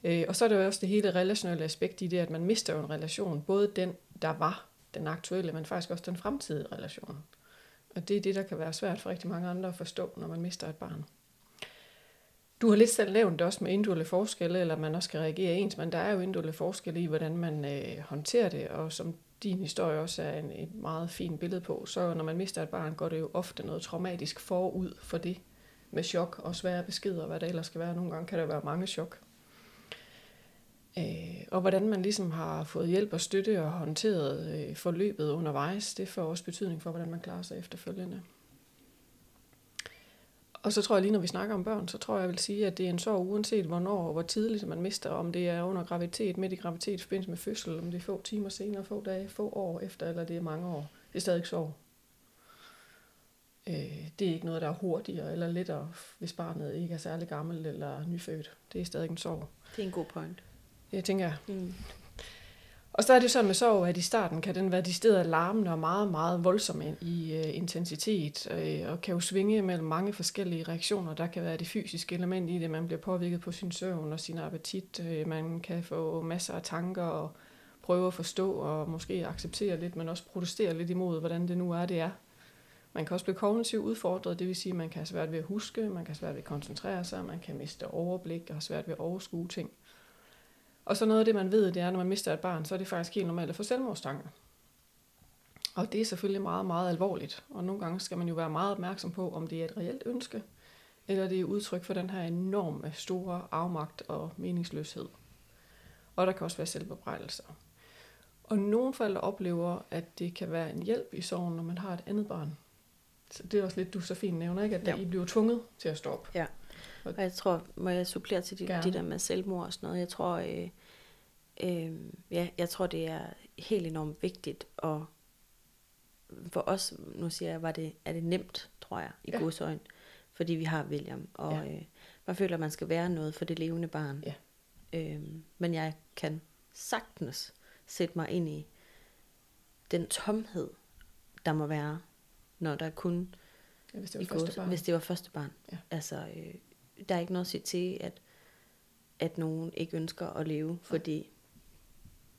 Øh, og så er der jo også det hele relationelle aspekt i det, at man mister jo en relation, både den, der var den aktuelle, men faktisk også den fremtidige relation. Og det er det, der kan være svært for rigtig mange andre at forstå, når man mister et barn. Du har lidt selv nævnt det også med individuelle forskelle, eller man også skal reagere ens, men der er jo individuelle forskelle i, hvordan man øh, håndterer det, og som din historie også er en, et meget fint billede på, så når man mister et barn, går det jo ofte noget traumatisk forud for det, med chok og svære beskeder, hvad der ellers skal være. Nogle gange kan der være mange chok. Øh, og hvordan man ligesom har fået hjælp og støtte og håndteret øh, forløbet undervejs, det får også betydning for, hvordan man klarer sig efterfølgende. Og så tror jeg lige, når vi snakker om børn, så tror jeg, jeg vil sige, at det er en sorg uanset hvornår og hvor tidligt man mister, om det er under graviditet, midt i graviditet, i forbindelse med fødsel, om det er få timer senere, få dage, få år efter, eller det er mange år. Det er stadig sorg. Øh, det er ikke noget, der er hurtigere eller lettere, hvis barnet ikke er særlig gammel eller nyfødt. Det er stadig en sorg. Det er en god point. Jeg tænker, mm. Og så er det sådan med sorg, at i starten kan den være de steder larmende og meget, meget voldsom i øh, intensitet, øh, og kan jo svinge mellem mange forskellige reaktioner. Der kan være det fysiske element i det, man bliver påvirket på sin søvn og sin appetit. øh, man kan få masser af tanker og prøve at forstå og måske acceptere lidt, men også protestere lidt imod, hvordan det nu er, det er. Man kan også blive kognitivt udfordret, det vil sige, at man kan have svært ved at huske, man kan have svært ved at koncentrere sig, man kan miste overblik og have svært ved at overskue ting. Og så noget af det, man ved, det er, når man mister et barn, så er det faktisk helt normalt at få selvmordstanker. Og det er selvfølgelig meget, meget alvorligt. Og nogle gange skal man jo være meget opmærksom på, om det er et reelt ønske, eller det er udtryk for den her enorme, store afmagt og meningsløshed. Og der kan også være selvbebrejdelser. Og nogle forældre oplever, at det kan være en hjælp i sorgen, når man har et andet barn. Så det er også lidt, du så fint nævner, ikke? at ja. I bliver tvunget til at stoppe. Ja. Og jeg tror, må jeg supplere til de, de der med selvmord og sådan noget. Jeg tror, øh, øh, ja, jeg tror, det er helt enormt vigtigt. Og for os, nu siger jeg, var det, er det nemt, tror jeg, i ja. godsøjne. Fordi vi har William. Og ja. øh, man føler, at man skal være noget for det levende barn. Ja. Øh, men jeg kan sagtens sætte mig ind i den tomhed, der må være, når der kun... Ja, hvis det var første barn. Hvis det var første barn. Ja. Altså, øh, der er ikke noget at sige til, at, at nogen ikke ønsker at leve, fordi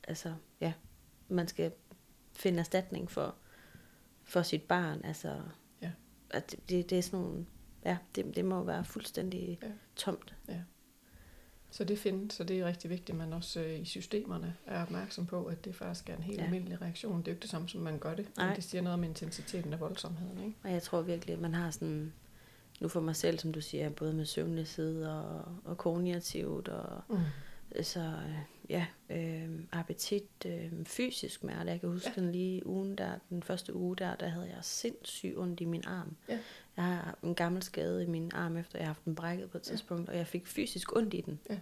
altså, ja, man skal finde erstatning for, for sit barn. Altså, ja. at det, det, det er sådan nogle, ja, det, det må være fuldstændig ja. tomt. Ja. Så det findes, så det er rigtig vigtigt, at man også øh, i systemerne er opmærksom på, at det faktisk er en helt ja. almindelig reaktion. Det er jo ikke det samme, som man gør det, men det siger noget om intensiteten af voldsomheden. Ikke? Og jeg tror virkelig, at man har sådan nu for mig selv, som du siger, både med søvnløshed og, og kognitivt og mm. så ja, øh, appetit, øh, fysisk smerte. Jeg kan huske ja. den lige ugen der, den første uge der, der havde jeg sindssygt ondt i min arm. Ja. Jeg har en gammel skade i min arm, efter jeg har haft den brækket på et tidspunkt, ja. og jeg fik fysisk ondt i den. Ja.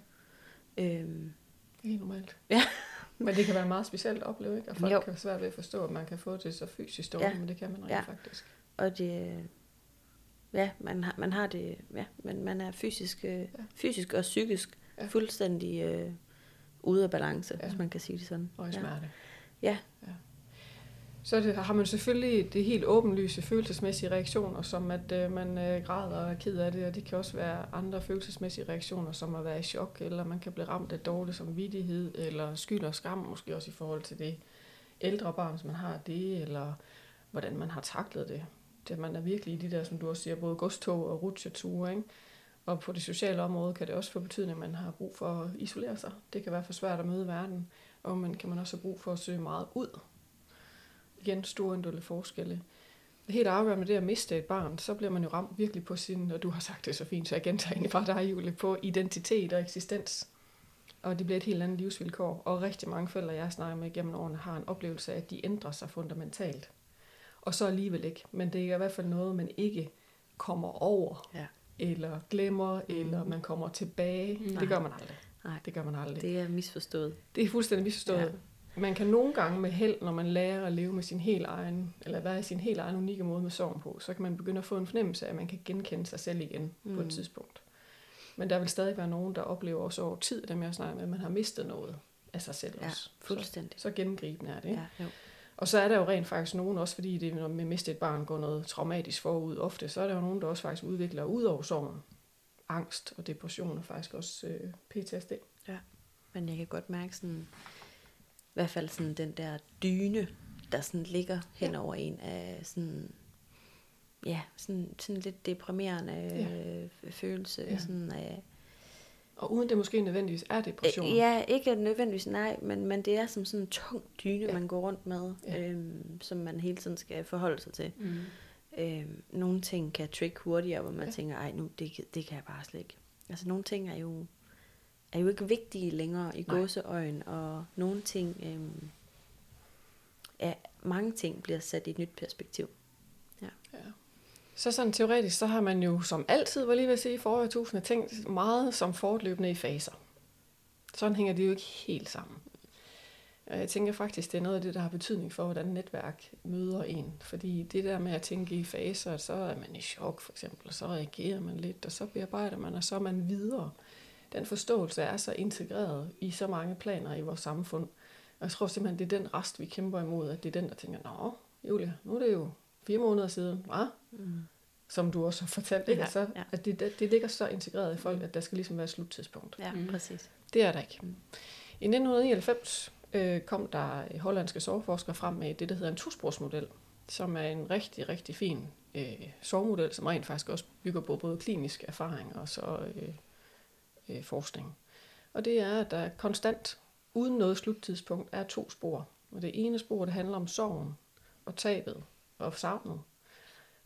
Øhm, det er helt normalt. Ja. (laughs) men det kan være meget specielt at opleve, ikke? Og folk jo. kan være svært ved at forstå, at man kan få det så fysisk dårligt, ja. men det kan man rent ja. faktisk. Og det, ja, man har, man har det, ja, men man er fysisk, øh, ja. fysisk og psykisk ja. fuldstændig øh, ude af balance, ja. hvis man kan sige det sådan. Og i smerte. Ja. ja. Så det, har man selvfølgelig det helt åbenlyse følelsesmæssige reaktioner, som at øh, man øh, græder og er ked af det, og det kan også være andre følelsesmæssige reaktioner, som at være i chok, eller man kan blive ramt af dårlig samvittighed, eller skyld og skam, måske også i forhold til det ældre barn, som man har det, eller hvordan man har taklet det at man er virkelig i de der, som du også siger, både godstog og rutsjeture, ikke? Og på det sociale område kan det også få betydning, at man har brug for at isolere sig. Det kan være for svært at møde verden, og man kan man også have brug for at søge meget ud. Igen, store individuelle forskelle. Det helt afgørende med det at miste et barn, så bliver man jo ramt virkelig på sin, og du har sagt det så fint, så jeg gentager egentlig bare dig, Julie, på identitet og eksistens. Og det bliver et helt andet livsvilkår. Og rigtig mange forældre, jeg snakker med gennem årene, har en oplevelse af, at de ændrer sig fundamentalt og så alligevel ikke. Men det er i hvert fald noget, man ikke kommer over, ja. eller glemmer, mm. eller man kommer tilbage. Nej. Det gør man aldrig. Nej. Det gør man aldrig. Det, er misforstået. det er fuldstændig misforstået. Ja. Man kan nogle gange med held, når man lærer at leve med sin helt egen, eller være i sin helt egen unikke måde med sorgen på, så kan man begynde at få en fornemmelse af, at man kan genkende sig selv igen mm. på et Mm. tidspunkt. Men der vil stadig være nogen, der oplever også over tid, dem jeg snakker med, at man har mistet noget af sig selv Ja, også. Så, fuldstændig. så gennemgribende er det. Ja, jo. Og så er der jo rent faktisk nogen, også fordi det når med at miste et barn går noget traumatisk forud ofte, så er der jo nogen, der også faktisk udvikler ud over sorgen, angst og depression og faktisk også øh, PTSD. Men jeg kan godt mærke sådan, i hvert fald sådan den der dyne, der sådan ligger hen over en af sådan, ja, sådan, sådan lidt deprimerende ja. følelse. Ja. Ja. Sådan af, Og uden det måske nødvendigvis er depression. Ja, ikke nødvendigvis nej, men, men det er som sådan en tung dyne, Ja. ja. man går rundt med, Ja. ja. øhm, som man hele tiden skal forholde sig til. Mm. Øhm, nogle ting kan trick hurtigere, hvor man Ja. ja. tænker, ej, nu, det, det kan jeg bare slet ikke. Altså nogle ting er jo, er jo ikke vigtige længere i gåseøjen, og nogle ting, øhm, ja, mange ting bliver sat i et nyt perspektiv. Ja. Så sådan teoretisk, så har man jo som altid, var lige ved at sige, i forrige tusinde tænkt meget som fortløbende i faser. Sådan hænger det jo ikke helt sammen. Og jeg tænker faktisk, det er noget af det, der har betydning for, hvordan netværk møder en. Fordi det der med at tænke i faser, så er man i chok for eksempel, og så reagerer man lidt, og så bearbejder man, og så er man videre. Den forståelse er så integreret i så mange planer i vores samfund. Og jeg tror simpelthen, det er den rest, vi kæmper imod, at det er den, der tænker, Nå, Julia, nu er det jo fire måneder siden, hva? Mm. som du også har fortalt, ikke? Ja, så, ja. at det, det, ligger så integreret i folk, at der skal ligesom være et sluttidspunkt. Ja, Mm. mm. præcis. Det er der ikke. Mm. I 1999 øh, kom der hollandske soveforskere frem med det, der hedder en tosporsmodel, som er en rigtig, rigtig fin øh, sovemodel, som rent faktisk også bygger på både klinisk erfaring og så øh, øh, forskning. Og det er, at der konstant, uden noget sluttidspunkt, er to spor. Og det ene spor, det handler om sorgen og tabet og savnet.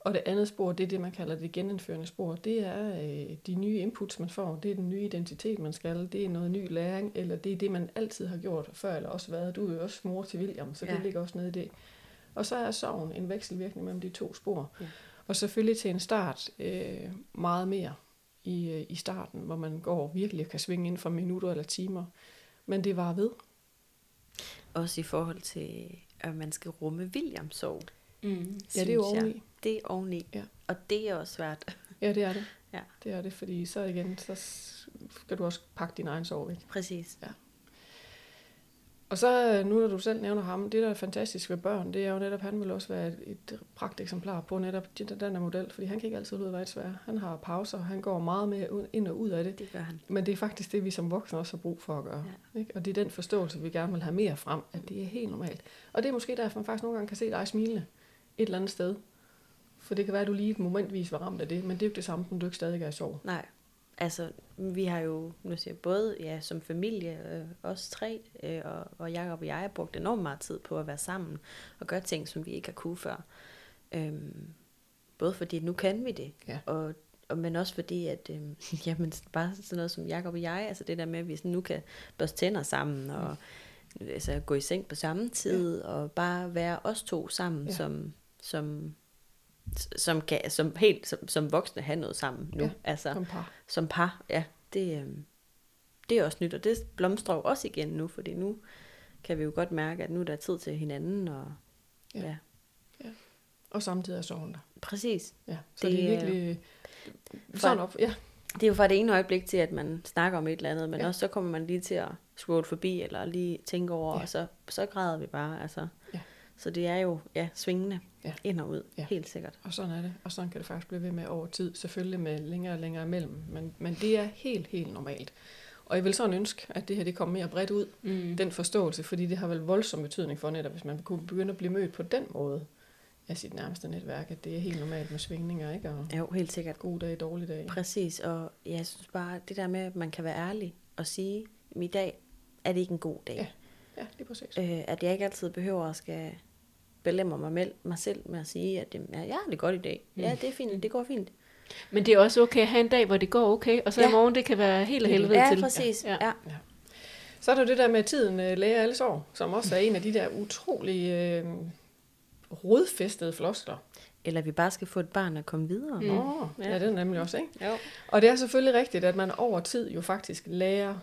Og det andet spor, det er det, man kalder det genindførende spor. Det er øh, de nye inputs, man får. Det er den nye identitet, man skal. Det er noget ny læring, eller det er det, man altid har gjort før, eller også været. Du er jo også mor til William, så det Ja. ligger også nede i det. Og så er sorgen en vekselvirkning mellem de to spor. Ja. Og selvfølgelig til en start øh, meget mere i, øh, i starten, hvor man går virkelig og kan svinge ind for minutter eller timer. Men det var ved. Også i forhold til, at man skal rumme Williams sorg. Mm. Ja, det er jo oveni. Det oveni. Ja. Og det er også svært. (laughs) Ja, det er det. Ja. Det er det, fordi så igen, så skal du også pakke din egen sorg væk. Præcis. Og så nu, når du selv nævner ham, det der er fantastisk ved børn, det er jo netop, han vil også være et, et pragt eksemplar på netop den der model, fordi han kan ikke altid ud af svær. Han har pauser, han går meget mere ind og ud af det. Det gør han. Men det er faktisk det, vi som voksne også har brug for at gøre. Ja. Ikke? Og det er den forståelse, vi gerne vil have mere frem, at det er helt normalt. Og det er måske derfor, man faktisk nogle gange kan se dig smilende et eller andet sted. For det kan være, at du lige et momentvis var ramt af det, men det er jo ikke det samme, som du ikke stadig er i sorg. Nej. Altså, vi har jo, nu siger jeg, både ja, som familie, øh, os tre, øh, og, og Jacob og jeg har brugt enormt meget tid på at være sammen og gøre ting, som vi ikke har kunne før. Øhm, både fordi, nu kan vi det, Ja. og, og, men også fordi, at øhm, (laughs) jamen, bare sådan noget som Jacob og jeg, altså det der med, at vi sådan nu kan børste tænder sammen, og altså, gå i seng på samme tid, ja. og bare være os to sammen, ja. som, som, som, kan, som helt som, som voksne have noget sammen nu. Ja, altså, Som par. som par, ja, det, øh, det er også nyt, og det blomstrer jo også igen nu, fordi nu kan vi jo godt mærke, at nu er der tid til hinanden, og Ja. ja, ja Og samtidig er sorgen der. præcis. Ja. Så Det det, er er- virkelig For- sådan op. Ja. Det er jo fra det ene øjeblik til, at man snakker om et eller andet, men Ja. også så kommer man lige til at scrolle forbi, eller lige tænke over, ja. og så, så græder vi bare, altså. Ja. Så det er jo, ja, svingende, Ja. ind og ud, Ja. helt sikkert. Og sådan er det. Og sådan kan det faktisk blive ved med over tid. Selvfølgelig med længere og længere imellem. Men, men det er helt, helt normalt. Og jeg vil sådan ønske, at det her det kommer mere bredt ud. Mm. Den forståelse, fordi det har vel voldsom betydning for netop, hvis man kunne begynde at blive mødt på den måde af sit nærmeste netværk, at det er helt normalt med svingninger, ikke? Og Jo, helt sikkert. gode dage, dårlige dage. Præcis, og jeg synes bare, det der med, at man kan være ærlig og sige, at i dag er det ikke en god dag. Ja. Ja, lige præcis. Øh, at jeg ikke altid behøver at skal belemre mig, med, mig selv med at sige, at ja, jeg har det godt i dag. Ja, Mm. det er fint, det går fint. Men det er også okay at have en dag, hvor det går okay, og så ja. i Ja. morgen, det kan være helt af helvede Ja, til. præcis. Ja. Ja. Ja. Så er der det der med, at tiden øh, læger alle sår, som også er en af de der utrolig øh, rodfæstede floskler. Eller vi bare skal få et barn og komme videre. Mm. Ja. Ja. ja, det er nemlig også, ikke? Jo. Og det er selvfølgelig rigtigt, at man over tid jo faktisk lærer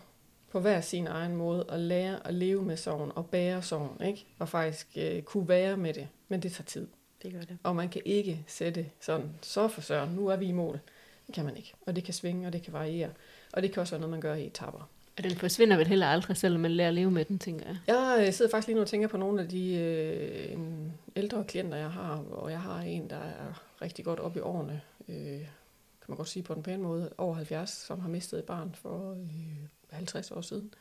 på hver sin egen måde at lære at leve med sorgen og bære sorgen, ikke? Og faktisk øh, kunne være med det. Men det tager tid. Det gør det. Og man kan ikke sætte sådan, så for søren, nu er vi i mål. Det kan man ikke. Og det kan svinge, og det kan variere. Og det kan også være noget, man gør i etapper. Og den forsvinder vel heller aldrig, selvom man lærer at leve med den, tænker jeg. Jeg øh, sidder faktisk lige nu og tænker på nogle af de øh, ældre klienter, jeg har, og jeg har en, der er rigtig godt oppe i årene, øh, kan man godt sige på den pæne måde, over 70, som har mistet et barn for øh, 50 år siden.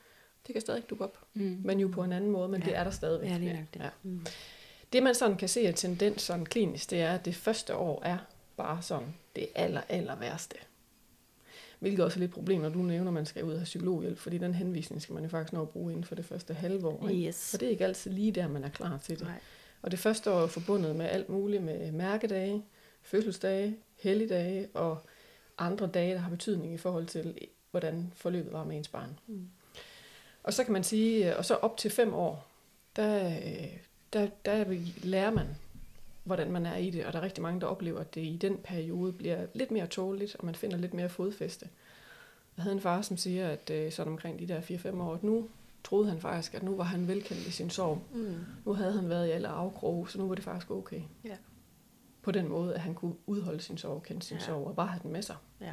Det kan stadig dukke op, Mm. men jo på en anden måde, men ja. det er der stadigvæk. Ja, lige nok det. Ja. Mm. Det man sådan kan se af tendens sådan klinisk, det er, at det første år er bare sådan det aller, aller værste. Hvilket også er lidt problem, når du nævner, at man skal ud og have psykologhjælp, fordi den henvisning skal man jo faktisk nå at bruge inden for det første halve år. Ikke? Yes. Så det er ikke altid lige der, man er klar til det. Nej. Og det første år er forbundet med alt muligt med mærkedage, fødselsdage, helligdage og andre dage, der har betydning i forhold til, hvordan forløbet var med ens barn. Mm. Og så kan man sige, og så op til fem år, der, øh, der, der lærer man, hvordan man er i det, og der er rigtig mange, der oplever, at det i den periode bliver lidt mere tåligt, og man finder lidt mere fodfæste. Jeg havde en far, som siger, at øh, sådan omkring de der 4-5 år, at nu troede han faktisk, at nu var han velkendt i sin sorg. Mm. Nu havde han været i alle afkroge, så nu var det faktisk okay. Ja. På den måde, at han kunne udholde sin sorg, kende sin ja. sorg, og bare have den med sig. Ja.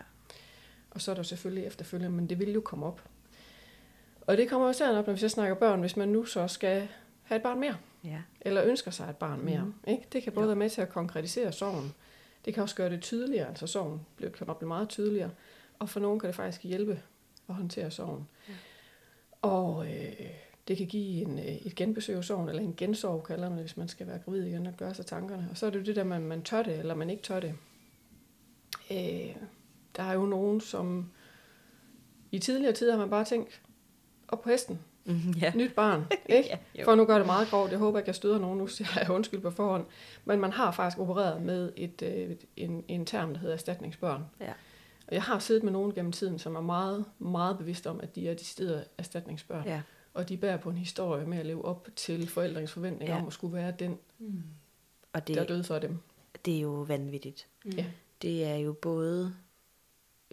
Og så er der selvfølgelig efterfølgende, men det vil jo komme op. Og det kommer også op, når vi så snakker børn, hvis man nu så skal have et barn mere, Ja. eller ønsker sig et barn mere. Mm. Ikke? Det kan både Jo. være med til at konkretisere sorgen. Det kan også gøre det tydeligere, altså sorgen bliver- kan blive meget tydeligere. Og for nogen kan det faktisk hjælpe at håndtere sorgen. Ja. Og øh, det kan give en, øh, et genbesøg af sorgen, eller en gensorg kalder man det, hvis man skal være gravid igen og gøre sig tankerne. Og så er det jo det der, man, man tør det, eller man ikke tør det. Øh, der er jo nogen, som i tidligere tider har man bare tænkt, op på hesten, Mm, ja. nyt barn, (laughs) ikke? ja. jo. For nu gør det meget grovt. Jeg håber ikke, jeg støder nogen. Nu (laughs) siger jeg undskyld på forhånd. Men man har faktisk opereret med et, øh, en, en term, der hedder erstatningsbørn. Ja. Og jeg har siddet med nogen gennem tiden, som er meget, meget bevidste om, at de er de steder erstatningsbørn. Ja. Og de bærer på en historie med at leve op til forældrenes forventninger Ja. om at skulle være den, Mm. Og det... der det, døde for dem. det er jo vanvittigt. Mm. Ja. Det er jo både...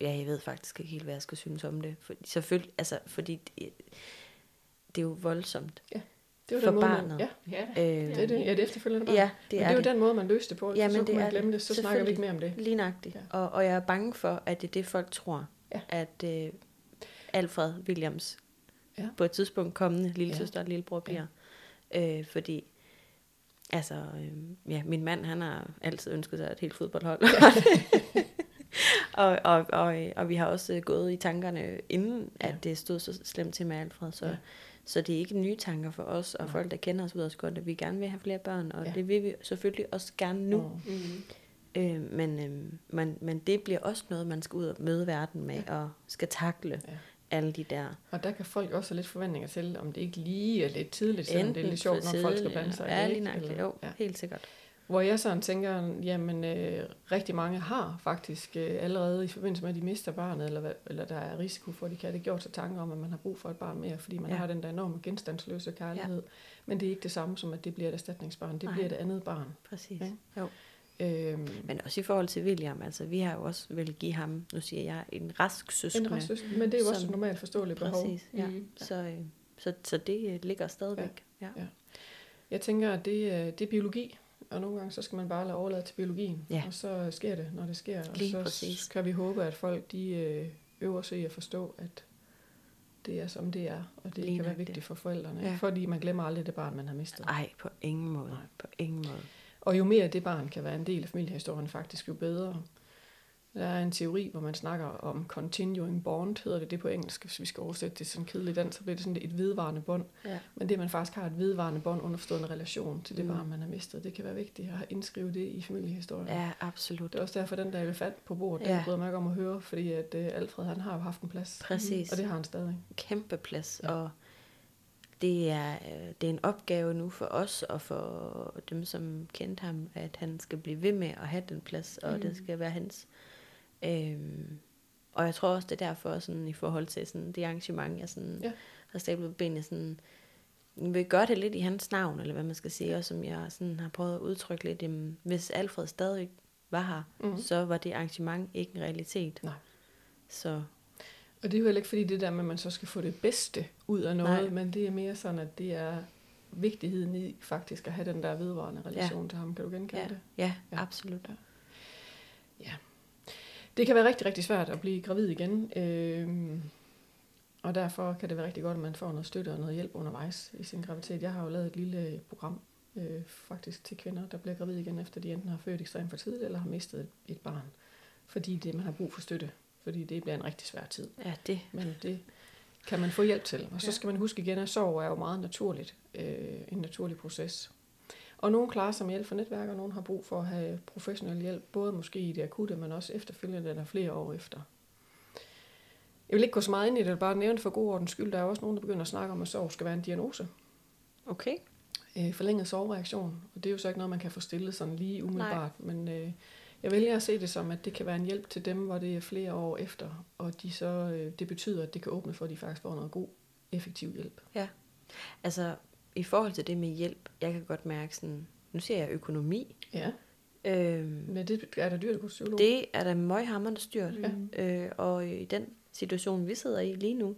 Ja, jeg ved faktisk ikke helt, hvad jeg skal synes om det. For, selvfølgelig, altså, fordi det, det er jo voldsomt. Det var For den måde, barnet. Man, ja, Ja, Øh, det er det. Ja, det efterfølgende barn. Ja, det men er det er jo den måde, man løste det på. Ja, Ja, men så det kunne man glemme det. det, så snakker vi ikke mere om det. Lige nøjagtigt. Ja. Ja. Og, og jeg er bange for, at det er det, folk tror. Ja. At øh, Alfred Williams Ja. på et tidspunkt kommende lille Ja. søster og lillebror bliver. Øh, fordi, altså, øh, ja, min mand, han har altid ønsket sig et helt fodboldhold. (laughs) (laughs) og, og, og, og vi har også øh, gået i tankerne, inden Ja. at det stod så slemt til med Alfred. Så, Ja. så det er ikke nye tanker for os, og Nej. folk, der kender os, ved også godt, at vi gerne vil have flere børn, og Ja. det vil vi selvfølgelig også gerne nu. Mm. Mm. Øh, men, øh, men, men det bliver også noget, man skal ud og møde verden med, ja. og skal takle Ja. alle de der. Og der kan folk også have lidt forventninger til, om det ikke lige er lidt tidligt, selvom det er lidt sjovt, når folk skal blande sig Ja, lige nok, jo, ja. helt sikkert. Hvor jeg sådan tænker, jamen øh, rigtig mange har faktisk øh, allerede i forbindelse med, at de mister barnet, eller, eller der er risiko for, at de kan have det gjort sig tanker om, at man har brug for et barn mere, fordi man Ja. ja. har den der enorme genstandsløse kærlighed. Ja. Men det er ikke det samme som, at det bliver et erstatningsbarn. Det Nej. bliver et andet barn. Præcis. Ja. Ja. Jo. Øhm, Men også i forhold til William, altså vi har jo også vel give ham, nu siger jeg, en rask søskende. en rest, men det er jo også som- et normalt forståeligt behov. Præcis, ja. Mm. Så, øh, så, så det øh, ligger stadigvæk. Ja. Ja. Jeg tænker, at det, er- det er biologi, og nogle gange så skal man bare lade overlade til biologien, Ja. og så sker det, når det sker. Og Lige så præcis. kan vi håbe, at folk de øh, øver sig i at forstå, at det er som det er, og det Lige kan være nok det. vigtigt for forældrene, Ja. fordi man glemmer aldrig det barn, man har mistet. Ej, på ingen måde. Nej. På ingen måde. Og jo mere det barn kan være en del af familiehistorien, faktisk jo bedre. Der er en teori, hvor man snakker om continuing bond, hedder det det på engelsk, hvis vi skal oversætte det sådan kedeligt dansk, så bliver det sådan et vedvarende bånd. Ja. Men det, man faktisk har et vedvarende bånd, underforstående relation til det Mm. barn, man har mistet, det kan være vigtigt at indskrive det i familiehistorien. ja, absolut. Det er også derfor, den der elefant på bordet, Ja. den bryder mig ikke om at høre, fordi at uh, Alfred, han har jo haft en plads. Præcis. Og det har han stadig. kæmpe plads, Ja. og det er, øh, det er en opgave nu for os og for dem, som kendte ham, at han skal blive ved med at have den plads, og mm. det Mm. skal være hans. Øhm, og jeg tror også, det er derfor, sådan, i forhold til sådan, det arrangement, jeg sådan, Ja. har stablet på benene, sådan, jeg vil gøre det lidt i hans navn, eller hvad man skal sige, og som jeg sådan har prøvet at udtrykke lidt, jamen, hvis Alfred stadig var her, Mm. så var det arrangement ikke en realitet. Nej. Så Og det er jo heller ikke fordi det der med, at man så skal få det bedste ud af noget, Nej. men det er mere sådan, at det er vigtigheden i faktisk at have den der vedvarende relation ja. til ham. Kan du genkende Ja, det? ja, Ja. absolut. Det kan være rigtig, rigtig svært at blive gravid igen. Øhm, og derfor kan det være rigtig godt, at man får noget støtte og noget hjælp undervejs i sin graviditet. Jeg har jo lavet et lille program øh, faktisk til kvinder, der bliver gravid igen, efter de enten har født ekstremt for tidligt eller har mistet et, et barn. Fordi det, man har brug for støtte. Fordi det bliver en rigtig svær tid. Ja, det. Men det kan man få hjælp til. Og så skal man huske igen, at sorg er jo meget naturligt. Øh, en naturlig proces. Og nogle klarer sig med hjælp fra netværk, og nogle har brug for at have professionel hjælp, både måske i det akutte, men også efterfølgende eller flere år efter. Jeg vil ikke gå så meget ind i det, bare nævne for god ordens skyld. Der er også nogen, der begynder at snakke om, at sorg skal være en diagnose. Okay. Øh, forlænget sorgreaktion. Og det er jo så ikke noget, man kan få stillet sådan lige umiddelbart. Men øh, jeg vælger at se det som, at det kan være en hjælp til dem, hvor det er flere år efter. Og de så, øh, det betyder, at det kan åbne for, at de faktisk får noget god, effektiv hjælp. Altså, i forhold til det med hjælp, jeg kan godt mærke sådan, nu siger jeg økonomi. Ja, Øhm, men det er der dyrt at gå psykolog. det er da møghammerende styrt. Ja. Øh, og i den situation, vi sidder i lige nu,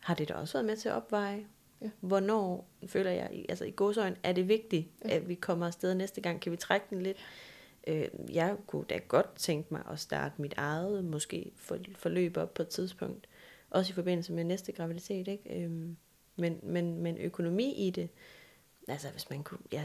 har det da også været med til at opveje, Ja. hvornår, føler jeg, altså i godsøjne, er det vigtigt, Ja. at vi kommer afsted næste gang. Kan vi trække den lidt? Øh, jeg kunne da godt tænke mig at starte mit eget, måske for, forløb op på et tidspunkt. Også i forbindelse med næste graviditet, ikke? Øhm, men, men, men økonomi i det, altså hvis man kunne, ja,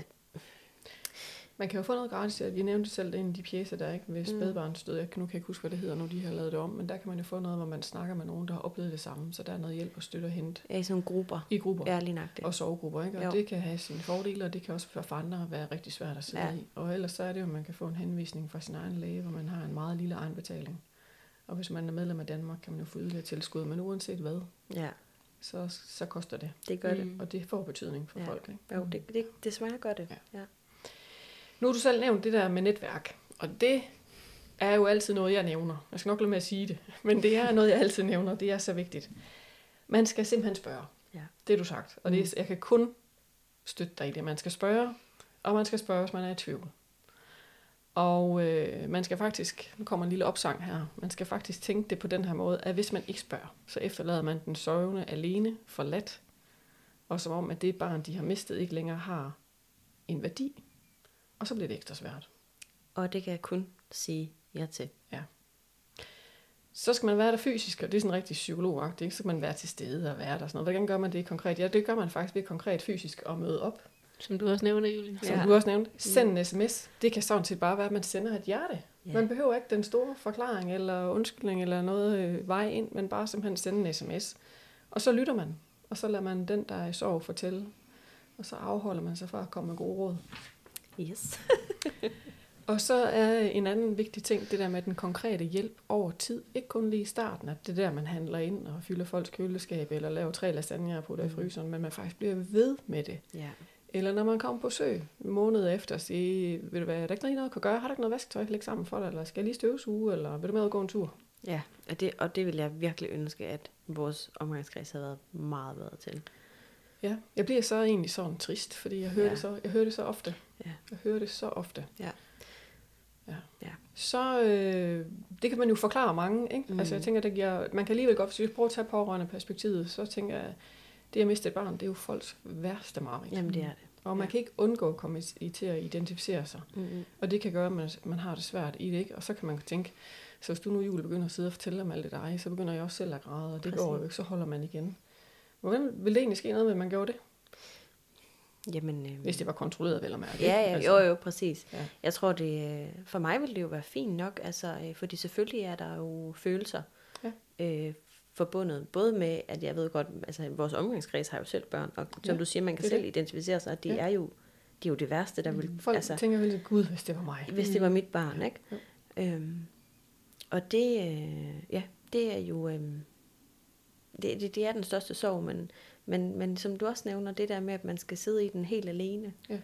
Man kan jo få noget gratis. Vi nævnte selv det en af de pjæser, der er ikke ved Mm. spædbarnsdød. Jeg kan nu kan jeg ikke huske, hvad det hedder, nu de har lavet det om. Men der kan man jo få noget, hvor man snakker med nogen, der har oplevet det samme. Så der er noget hjælp og støtte at hente er i sådan grupper. i grupper. Ja, lige nok det. og sovegrupper, ikke? Og Jo. det kan have sine fordele, og det kan også for andre være rigtig svært at sidde Ja. i. Og ellers så er det jo, at man kan få en henvisning fra sin egen læge, hvor man har en meget lille egenbetaling. Og hvis man er medlem af Danmark, kan man jo få yderligere tilskud, men uanset hvad, Ja, så, så koster det. det gør det. Mm. Og det får betydning for Ja. folk. Ikke? Jo, det, det, desværre gør det. Ja. Ja. Nu har du selv nævnt det der med netværk, og det er jo altid noget, jeg nævner. Jeg skal nok lade med at sige det, (laughs) men det er noget, jeg altid nævner. Det er så vigtigt. Man skal simpelthen spørge. Ja. Det er du sagt. Og det er, Mm. jeg kan kun støtte dig i det. Man skal spørge, og man skal spørge, hvis man er i tvivl. Og øh, man skal faktisk, nu kommer en lille opsang her, man skal faktisk tænke det på den her måde, at hvis man ikke spørger, så efterlader man den sørgende alene, forladt, og som om, at det barn, de har mistet, ikke længere har en værdi. Og så bliver det ekstra svært. Og det kan jeg kun sige ja til. Så skal man være der fysisk, og det er sådan rigtig psykologagtigt. Ikke? Så skal man være til stede og være der. og Sådan noget. Hvordan gør man det konkret? Ja, det gør man faktisk ved konkret fysisk at møde op. Som du også nævner, Julie. Som Ja. du også nævnte. Send en sms. Det kan sådan set bare være, at man sender et hjerte. Ja. Man behøver ikke den store forklaring eller undskyldning eller noget øh, vej ind, men bare simpelthen sende en sms. Og så lytter man, og så lader man den, der er i sorg, fortælle. Og så afholder man sig fra at komme med gode råd. Yes. (laughs) Og så er en anden vigtig ting, det der med den konkrete hjælp over tid. Ikke kun lige i starten, at det er der, man handler ind og fylder folks køleskab, eller laver tre lasagne og putter i Mm. fryseren, men man faktisk bliver ved med det. Ja. Eller når man kommer på sø en måned efter og siger, vil du være, er der ikke noget, jeg kan gøre? Har du ikke noget vasketøj, lægge sammen for dig? Eller skal jeg lige støvsuge? Eller vil du med ud og gå en tur? Ja, og det, og det vil jeg virkelig ønske, at vores omgangskreds havde været meget bedre til. Ja, jeg bliver så egentlig sådan trist, fordi jeg hører, Ja. det, så, jeg hører det så ofte. Ja. Jeg hører det så ofte. Ja. ja. Ja. Så øh, det kan man jo forklare mange, ikke? Mm. Mm. Altså jeg tænker, det giver, man kan alligevel godt, hvis vi prøver at tage pårørende perspektivet, så tænker jeg, det at miste et barn, det er jo folks værste mareridt. Jamen, det er det. Og man ja. kan ikke undgå at komme i, til at identificere sig. Mm-hmm. Og det kan gøre, at man, man har det svært i det, ikke? Og så kan man tænke, så hvis du nu Julie begynder at sidde og fortælle om alt det dig, så begynder jeg også selv at græde, og det går jo Præcis. ikke, så holder man igen. Hvordan vil det egentlig ske noget med, at man gjorde det? Jamen, øh, Hvis det var kontrolleret, vel at mærke. Ja, ja, Altså, jo, jo, præcis. Ja. Ja. Jeg tror, det øh, for mig ville det jo være fint nok, altså, øh, fordi selvfølgelig er der jo følelser Ja. øh, forbundet, både med, at jeg ved godt, altså vores omgangskreds har jo selv børn, og som Ja, du siger, man kan det selv identificere sig, og det Ja. er jo det er jo det værste, der vil, Folk altså, tænker vel, gud, hvis det var mig. hvis det var mit barn, ikke? Jo. Øhm, og det, øh, ja, det er jo, øh, det, det, det er den største sorg, men, men, men som du også nævner, det der med, at man skal sidde i den helt alene. Ja.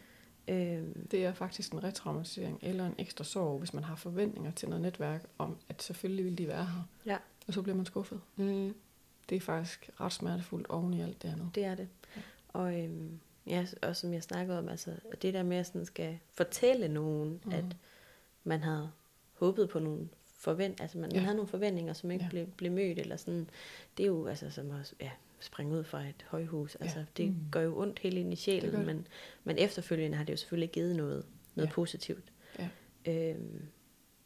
Øhm, Det er faktisk en retraumatisering eller en ekstra sorg, hvis man har forventninger til noget netværk om, at selvfølgelig vil de være her. Ja. Og så bliver man skuffet. mm, Det er faktisk ret smertefuldt oven i alt det andet. Det er det. Ja. Og, øhm, ja, og som jeg snakkede om, altså, det der med at sådan skal fortælle nogen, mm. at man havde håbet på nogle forvent, altså man, ja. Man havde nogle forventninger, som ikke ja. Blev, blev mødt, eller sådan, det er jo altså som at ja, springe ud fra et højhus, altså det Mm. gør jo ondt helt ind i Det sjælen, gør det. men, men efterfølgende har det jo selvfølgelig givet noget, noget Ja. positivt. Ja. Øhm,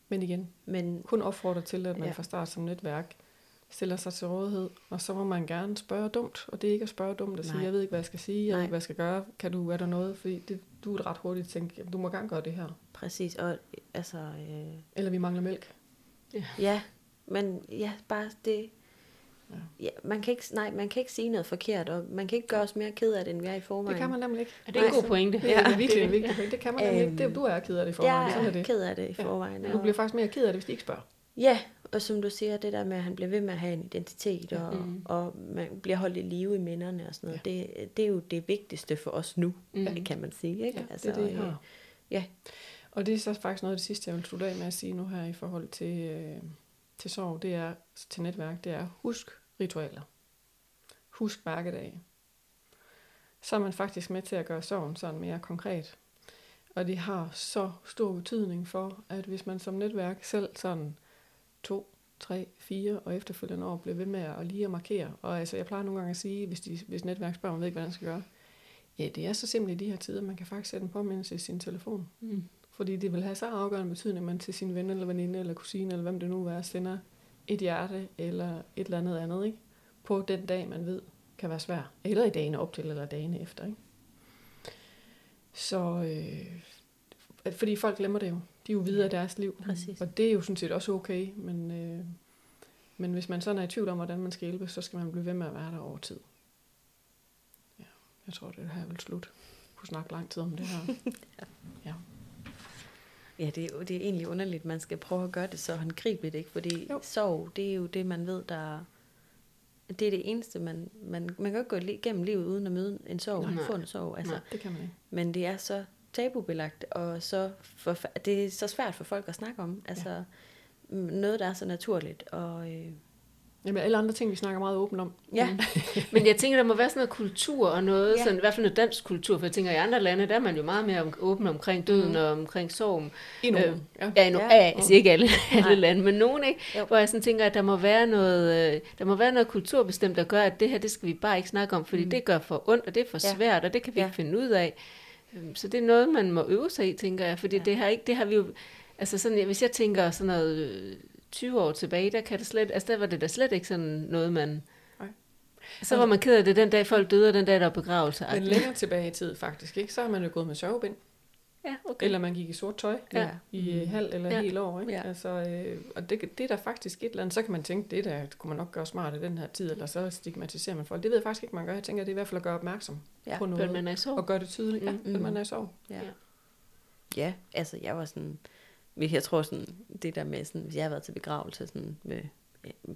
Men igen, men kun opfordre til, at man Ja. ja. fra start som netværk stiller sig til rådighed, og så må man gerne spørge dumt, og det er ikke at spørge dumt at sige, Nej. jeg ved ikke, hvad jeg skal sige, jeg Nej. ved ikke, hvad jeg skal gøre, kan du, er der noget, fordi det, du er ret hurtigt tænke, "Jamen, du må gerne gøre det her, præcis, og altså, øh, eller vi mangler mælk. ja, men ja, bare det, Ja. ja, man kan ikke, nej, man kan ikke sige noget forkert, og man kan ikke gøre os mere ked af det, end vi er i forvejen. Det kan man nemlig ikke. Er det er en god pointe? Det er Ja. (laughs) ja, virkelig en vigtig point. Det kan man nemlig ikke. Øhm, Det, du er ked af det i forvejen, Jeg sådan er det. ked af det i Ja. forvejen. Du bliver faktisk mere ked af det, hvis de ikke spørger. Ja, og som du siger, det der med, at han bliver ved med at have en identitet, og, Mm. og man bliver holdt i live i minderne og sådan noget, ja. det, det er jo det vigtigste for os nu, Mm. kan man sige. Ikke? Ja, det er det, har. ja. Og det er så faktisk noget af det sidste, jeg vil slutte af med at sige nu her i forhold til, øh, til sorg, det er til netværk, det er husk ritualer. Husk mærkedage. Så er man faktisk med til at gøre sorgen sådan mere konkret. Og det har så stor betydning for, at hvis man som netværk selv sådan to, tre, fire og efterfølgende år bliver ved med at lige at markere. Og altså, jeg plejer nogle gange at sige, hvis, de, hvis netværk spørger, man ved ikke, hvad man skal gøre. Ja, det er så simpelt i de her tider, man kan faktisk sætte en påmindelse i sin telefon. Mm. Fordi det vil have så afgørende betydning, at man til sin ven eller veninde eller kusine, eller hvem det nu er, sender et hjerte eller et eller andet andet, ikke? På den dag, man ved, kan være svær. Eller i dagene op til, eller dagene efter, ikke? Så, øh, fordi folk glemmer det jo. De er jo videre af deres liv. Præcis. Og det er jo sådan set også okay, men, øh, men hvis man sådan er i tvivl om, hvordan man skal hjælpe, så skal man blive ved med at være der over tid. Ja, jeg tror, det her vil slut. Jeg kunne snakke lang tid om det her. (laughs) Ja, det er, jo- det er egentlig underligt, man skal prøve at gøre det så håndgribeligt, ikke? Fordi Jo. sorg, det er jo det, man ved, der... Det er det eneste, man... Man, man kan jo ikke gå li- gennem livet uden at møde en sorg, Nej. få en sorg. Altså, Nej. Det kan man ikke. Men det er så tabubelagt, og så for, det er så svært for folk at snakke om. Altså, ja. noget, der er så naturligt. Og, øh, Jamen, alle andre ting, vi snakker meget åbent om. ja, (laughs) Men jeg tænker, der må være sådan noget kultur og noget, Ja. sådan, i hvert fald noget dansk kultur, for jeg tænker, i andre lande, der er man jo meget mere om, åben omkring døden Mm. og omkring sorgen. I nogle. Øh, ja. Ja, no, Ja. altså ikke alle, (laughs) alle Nej. lande, men nogen, ikke? Jo. Hvor jeg sådan tænker, at der må være noget, øh, der må være noget kulturbestemt, der gør, at det her, det skal vi bare ikke snakke om, fordi Mm. det gør for ondt, og det er for Ja. svært, og det kan vi Ja. ikke finde ud af. Øhm, Så det er noget, man må øve sig i, tænker jeg, fordi Ja. ja. det, har ikke, det har vi jo, altså sådan, hvis jeg tænker sådan noget øh, 20 år tilbage, der kan det slet, altså der var det da slet ikke sådan noget, man... Nej. Så var man ked af det den dag, folk døde, og den dag, der var begravelse. Men længere tilbage i tid faktisk, ikke? så har man jo gået med sørgebind. Ja, okay. Eller man gik i sort tøj Ja. i øh, halv eller Ja. ja. helt år. Ikke? Ja. Altså, øh, og det, det er der faktisk et eller andet. Så kan man tænke, det der kunne man nok gøre smart i den her tid, eller så stigmatiserer man folk. Det ved jeg faktisk ikke, man gør. Jeg tænker, det er i hvert fald at gøre opmærksom Ja, på Men noget. man er i sorg. Og gøre det tydeligt, ja, Mm. at man er i sorg. ja. Ja. ja, altså jeg var sådan... Jeg tror sådan, det der med sådan, hvis jeg har været til begravelse sådan med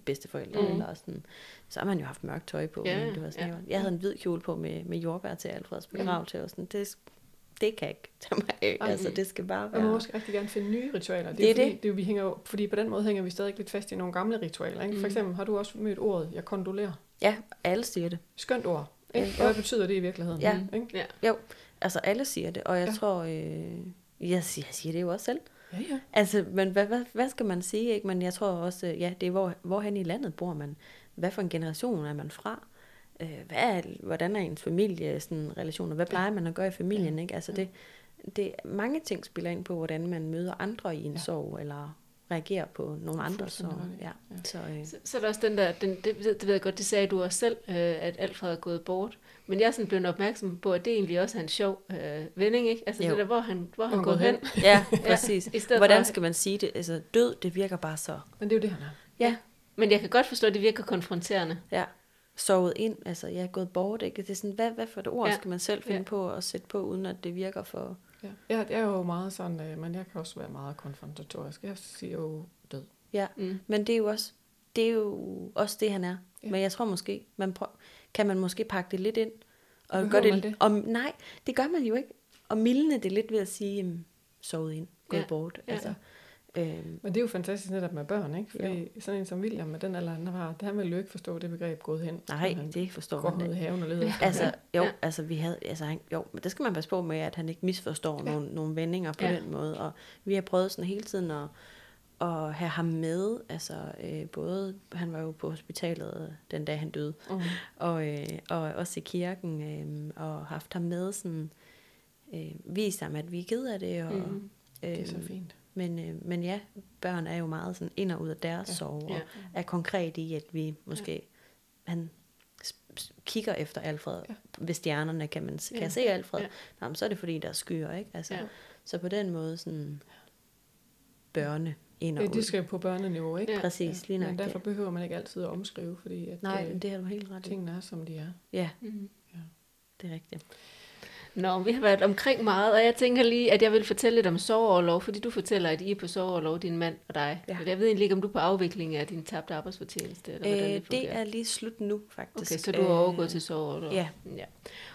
bedsteforældre, Mm. mm. eller sådan, så har man jo haft mørkt tøj på. Ja, men det var sådan, ja. jeg, havde en hvid kjole på med, med jordbær til Alfreds Mm. begravelse, og sådan, det, det kan jeg ikke tage mig af. Ej. Altså, det skal bare Og man må være... også rigtig gerne finde nye ritualer. Det Det er, fordi, det. det. er jo, vi hænger, jo- fordi på den måde hænger vi stadig lidt fast i nogle gamle ritualer. Ikke? For Mm. eksempel har du også mødt ordet, jeg kondolerer. Ja, alle siger det. Skønt ord. Ikke? Ja. Og hvad betyder det i virkeligheden? Ja. Ikke? Ja. Altså, alle siger det, og jeg ja. tror... Øh, jeg, siger, jeg siger det jo også selv. Ja, ja. Altså, men hvad, hvad, hvad skal man sige, ikke? Men jeg tror også, øh, ja, det er, hvor, hvorhen i landet bor man. Hvad for en generation er man fra? Øh, hvad er, hvordan er ens familie, sådan, relationer? Hvad plejer man at gøre i familien, ikke? Altså, det, det, mange ting spiller ind på, hvordan man møder andre i en Ja. sorg, eller reagerer på nogle sorg. ret i. Ja. Ja. Så, øh, Så, så er der også den der, den, det, ved- det ved jeg godt, det sagde du også selv, øh, at Alfred er gået bort. Men jeg er sådan blevet opmærksom på, at det egentlig også er en sjov øh, vending, ikke? Altså Jo. det der, hvor han, hvor han han går hen. hen. (laughs) ja, præcis. I stedet Hvordan skal man sige det? Altså, død, det virker bare så... Men det er jo det, han er. Ja, Men jeg kan godt forstå, at det virker konfronterende. ja. Sovet ind, altså jeg er gået bort, ikke? Det er sådan, hvad, hvad for et ord Ja. ja. skal man selv finde Ja. ja. på at sætte på, uden at det virker for... Ja. Jeg, jeg er jo meget sådan, øh, men jeg kan også være meget konfrontatorisk. Jeg siger jo død. Ja, Mm. men det er jo også det, er jo også det han er. Ja. Ja. Men jeg tror måske, man prøv, kan man måske pakke det lidt ind. Og Behøver gøre det, man det? Om, nej, det gør man jo ikke. Og mildne det lidt ved at sige, um, sovet ind, gået Ja. ja. bort. Ja. Altså, øhm, Men det er jo fantastisk netop med børn, ikke? Fordi sådan en som William med den alder, han har, han vil jo ikke forstå det begreb gået hen. nej, Han det forstår går i ikke. haven og leder. efter Altså, det. jo, Ja. ja. altså vi havde, altså han, jo, men det skal man passe på med, at han ikke misforstår Ja. ja. nogle, nogle vendinger på Ja. ja. den måde. Og vi har prøvet sådan hele tiden at, at have ham med, altså øh, både, han var jo på hospitalet den dag han døde, Mm. og, øh, og også i kirken, øh, og haft ham med sådan, øh, vist ham, at vi er ked af det, og, Mm. Det er så øh, fint. men, øh, men ja, børn er jo meget sådan ind og ud af deres Ja. sorg, og Ja. er konkret i, at vi måske, ja. han kigger efter Alfred Ja. ved stjernerne, kan man kan Ja. se Alfred, Ja. Nå, men så er det fordi, der er skyer, ikke? Altså, ja. Så på den måde sådan børne ind og Ja, ud. de skal på børneniveau, ikke? Ja. Præcis, lige nok Men det. derfor behøver man ikke altid at omskrive, fordi at, Nej, øh, men det har du helt ret tingene er, som de er. Ja, Mm. det er rigtigt. Nå, vi har været omkring meget, og jeg tænker lige, at jeg vil fortælle lidt om sorgoverlov, fordi du fortæller, at I er på sorgoverlov, din mand og dig. Ja. Jeg ved egentlig ikke, om du er på afvikling af din tabte arbejdsfortjeneste, eller hvordan Øh, det fungerer. det er lige slut nu, faktisk. Okay, så du er overgået til sorgoverlov? ja. ja.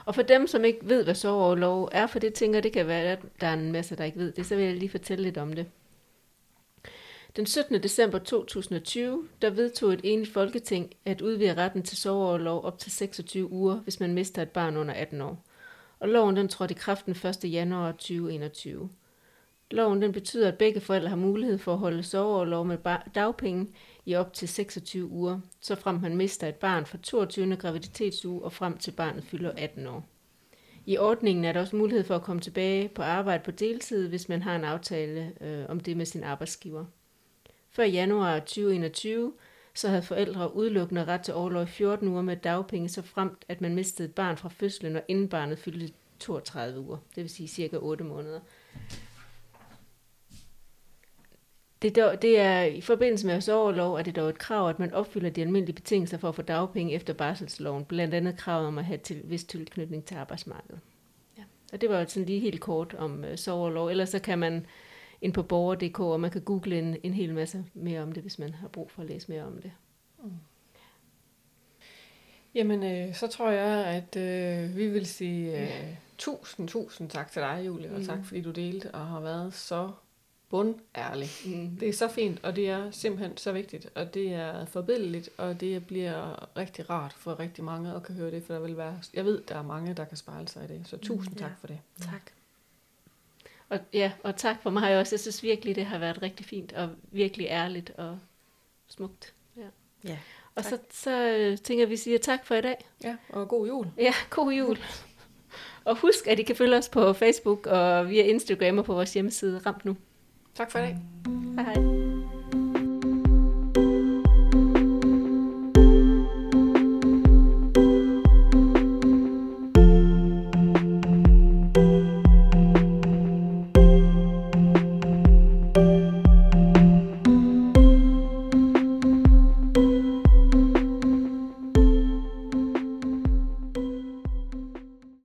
Og for dem, som ikke ved, hvad sorgoverlov er, for det tænker det kan være, at der er en masse, der ikke ved det, så vil jeg lige fortælle lidt om det. Den 17. december 2020, der vedtog et enigt folketing at udvide retten til soveoverlov op til 26 uger, hvis man mister et barn under 18 år. Og loven den trådte i kraft den 1. januar 2021. Loven den betyder, at begge forældre har mulighed for at holde soveoverlov med dagpenge i op til 26 uger, så frem man mister et barn fra 22. graviditetsuge og frem til barnet fylder 18 år. I ordningen er der også mulighed for at komme tilbage på arbejde på deltid, hvis man har en aftale øh, om det med sin arbejdsgiver. Før januar 2021, så havde forældre udelukkende ret til overlov i 14 uger med dagpenge, så fremt at man mistede et barn fra fødslen, og inden barnet fyldte 32 uger, det vil sige cirka 8 måneder. Det er, dog, det er i forbindelse med sorgorlov, er det dog et krav, at man opfylder de almindelige betingelser for at få dagpenge efter barselsloven, blandt andet kravet om at have til, vis tilknytning til arbejdsmarkedet. Ja. Og det var jo sådan lige helt kort om øh, sorgorlov. Ellers så kan man ind på borger.dk, og man kan google en, en hel masse mere om det, hvis man har brug for at læse mere om det. Jamen, øh, så tror jeg, at øh, vi vil sige øh, tusind, tusind tak til dig, Julie, og Mm. tak fordi du delte og har været så bundærlig. Mm. Det er så fint, og det er simpelthen så vigtigt, og det er forbindeligt, og det bliver rigtig rart for rigtig mange at kan høre det, for der vil være, jeg ved, der er mange, der kan spejle sig i det, så tusind ja. tak for det. Tak. Og, ja, og tak for mig også. Jeg synes virkelig, det har været rigtig fint, og virkelig ærligt og smukt. Ja. Ja, Og tak. så, så øh, tænker vi siger tak for i dag. Ja, og god jul. Ja, god jul. (laughs) og husk, at I kan følge os på Facebook og via Instagram og på vores hjemmeside Ramt Nu. Tak for i dag. Hej hej.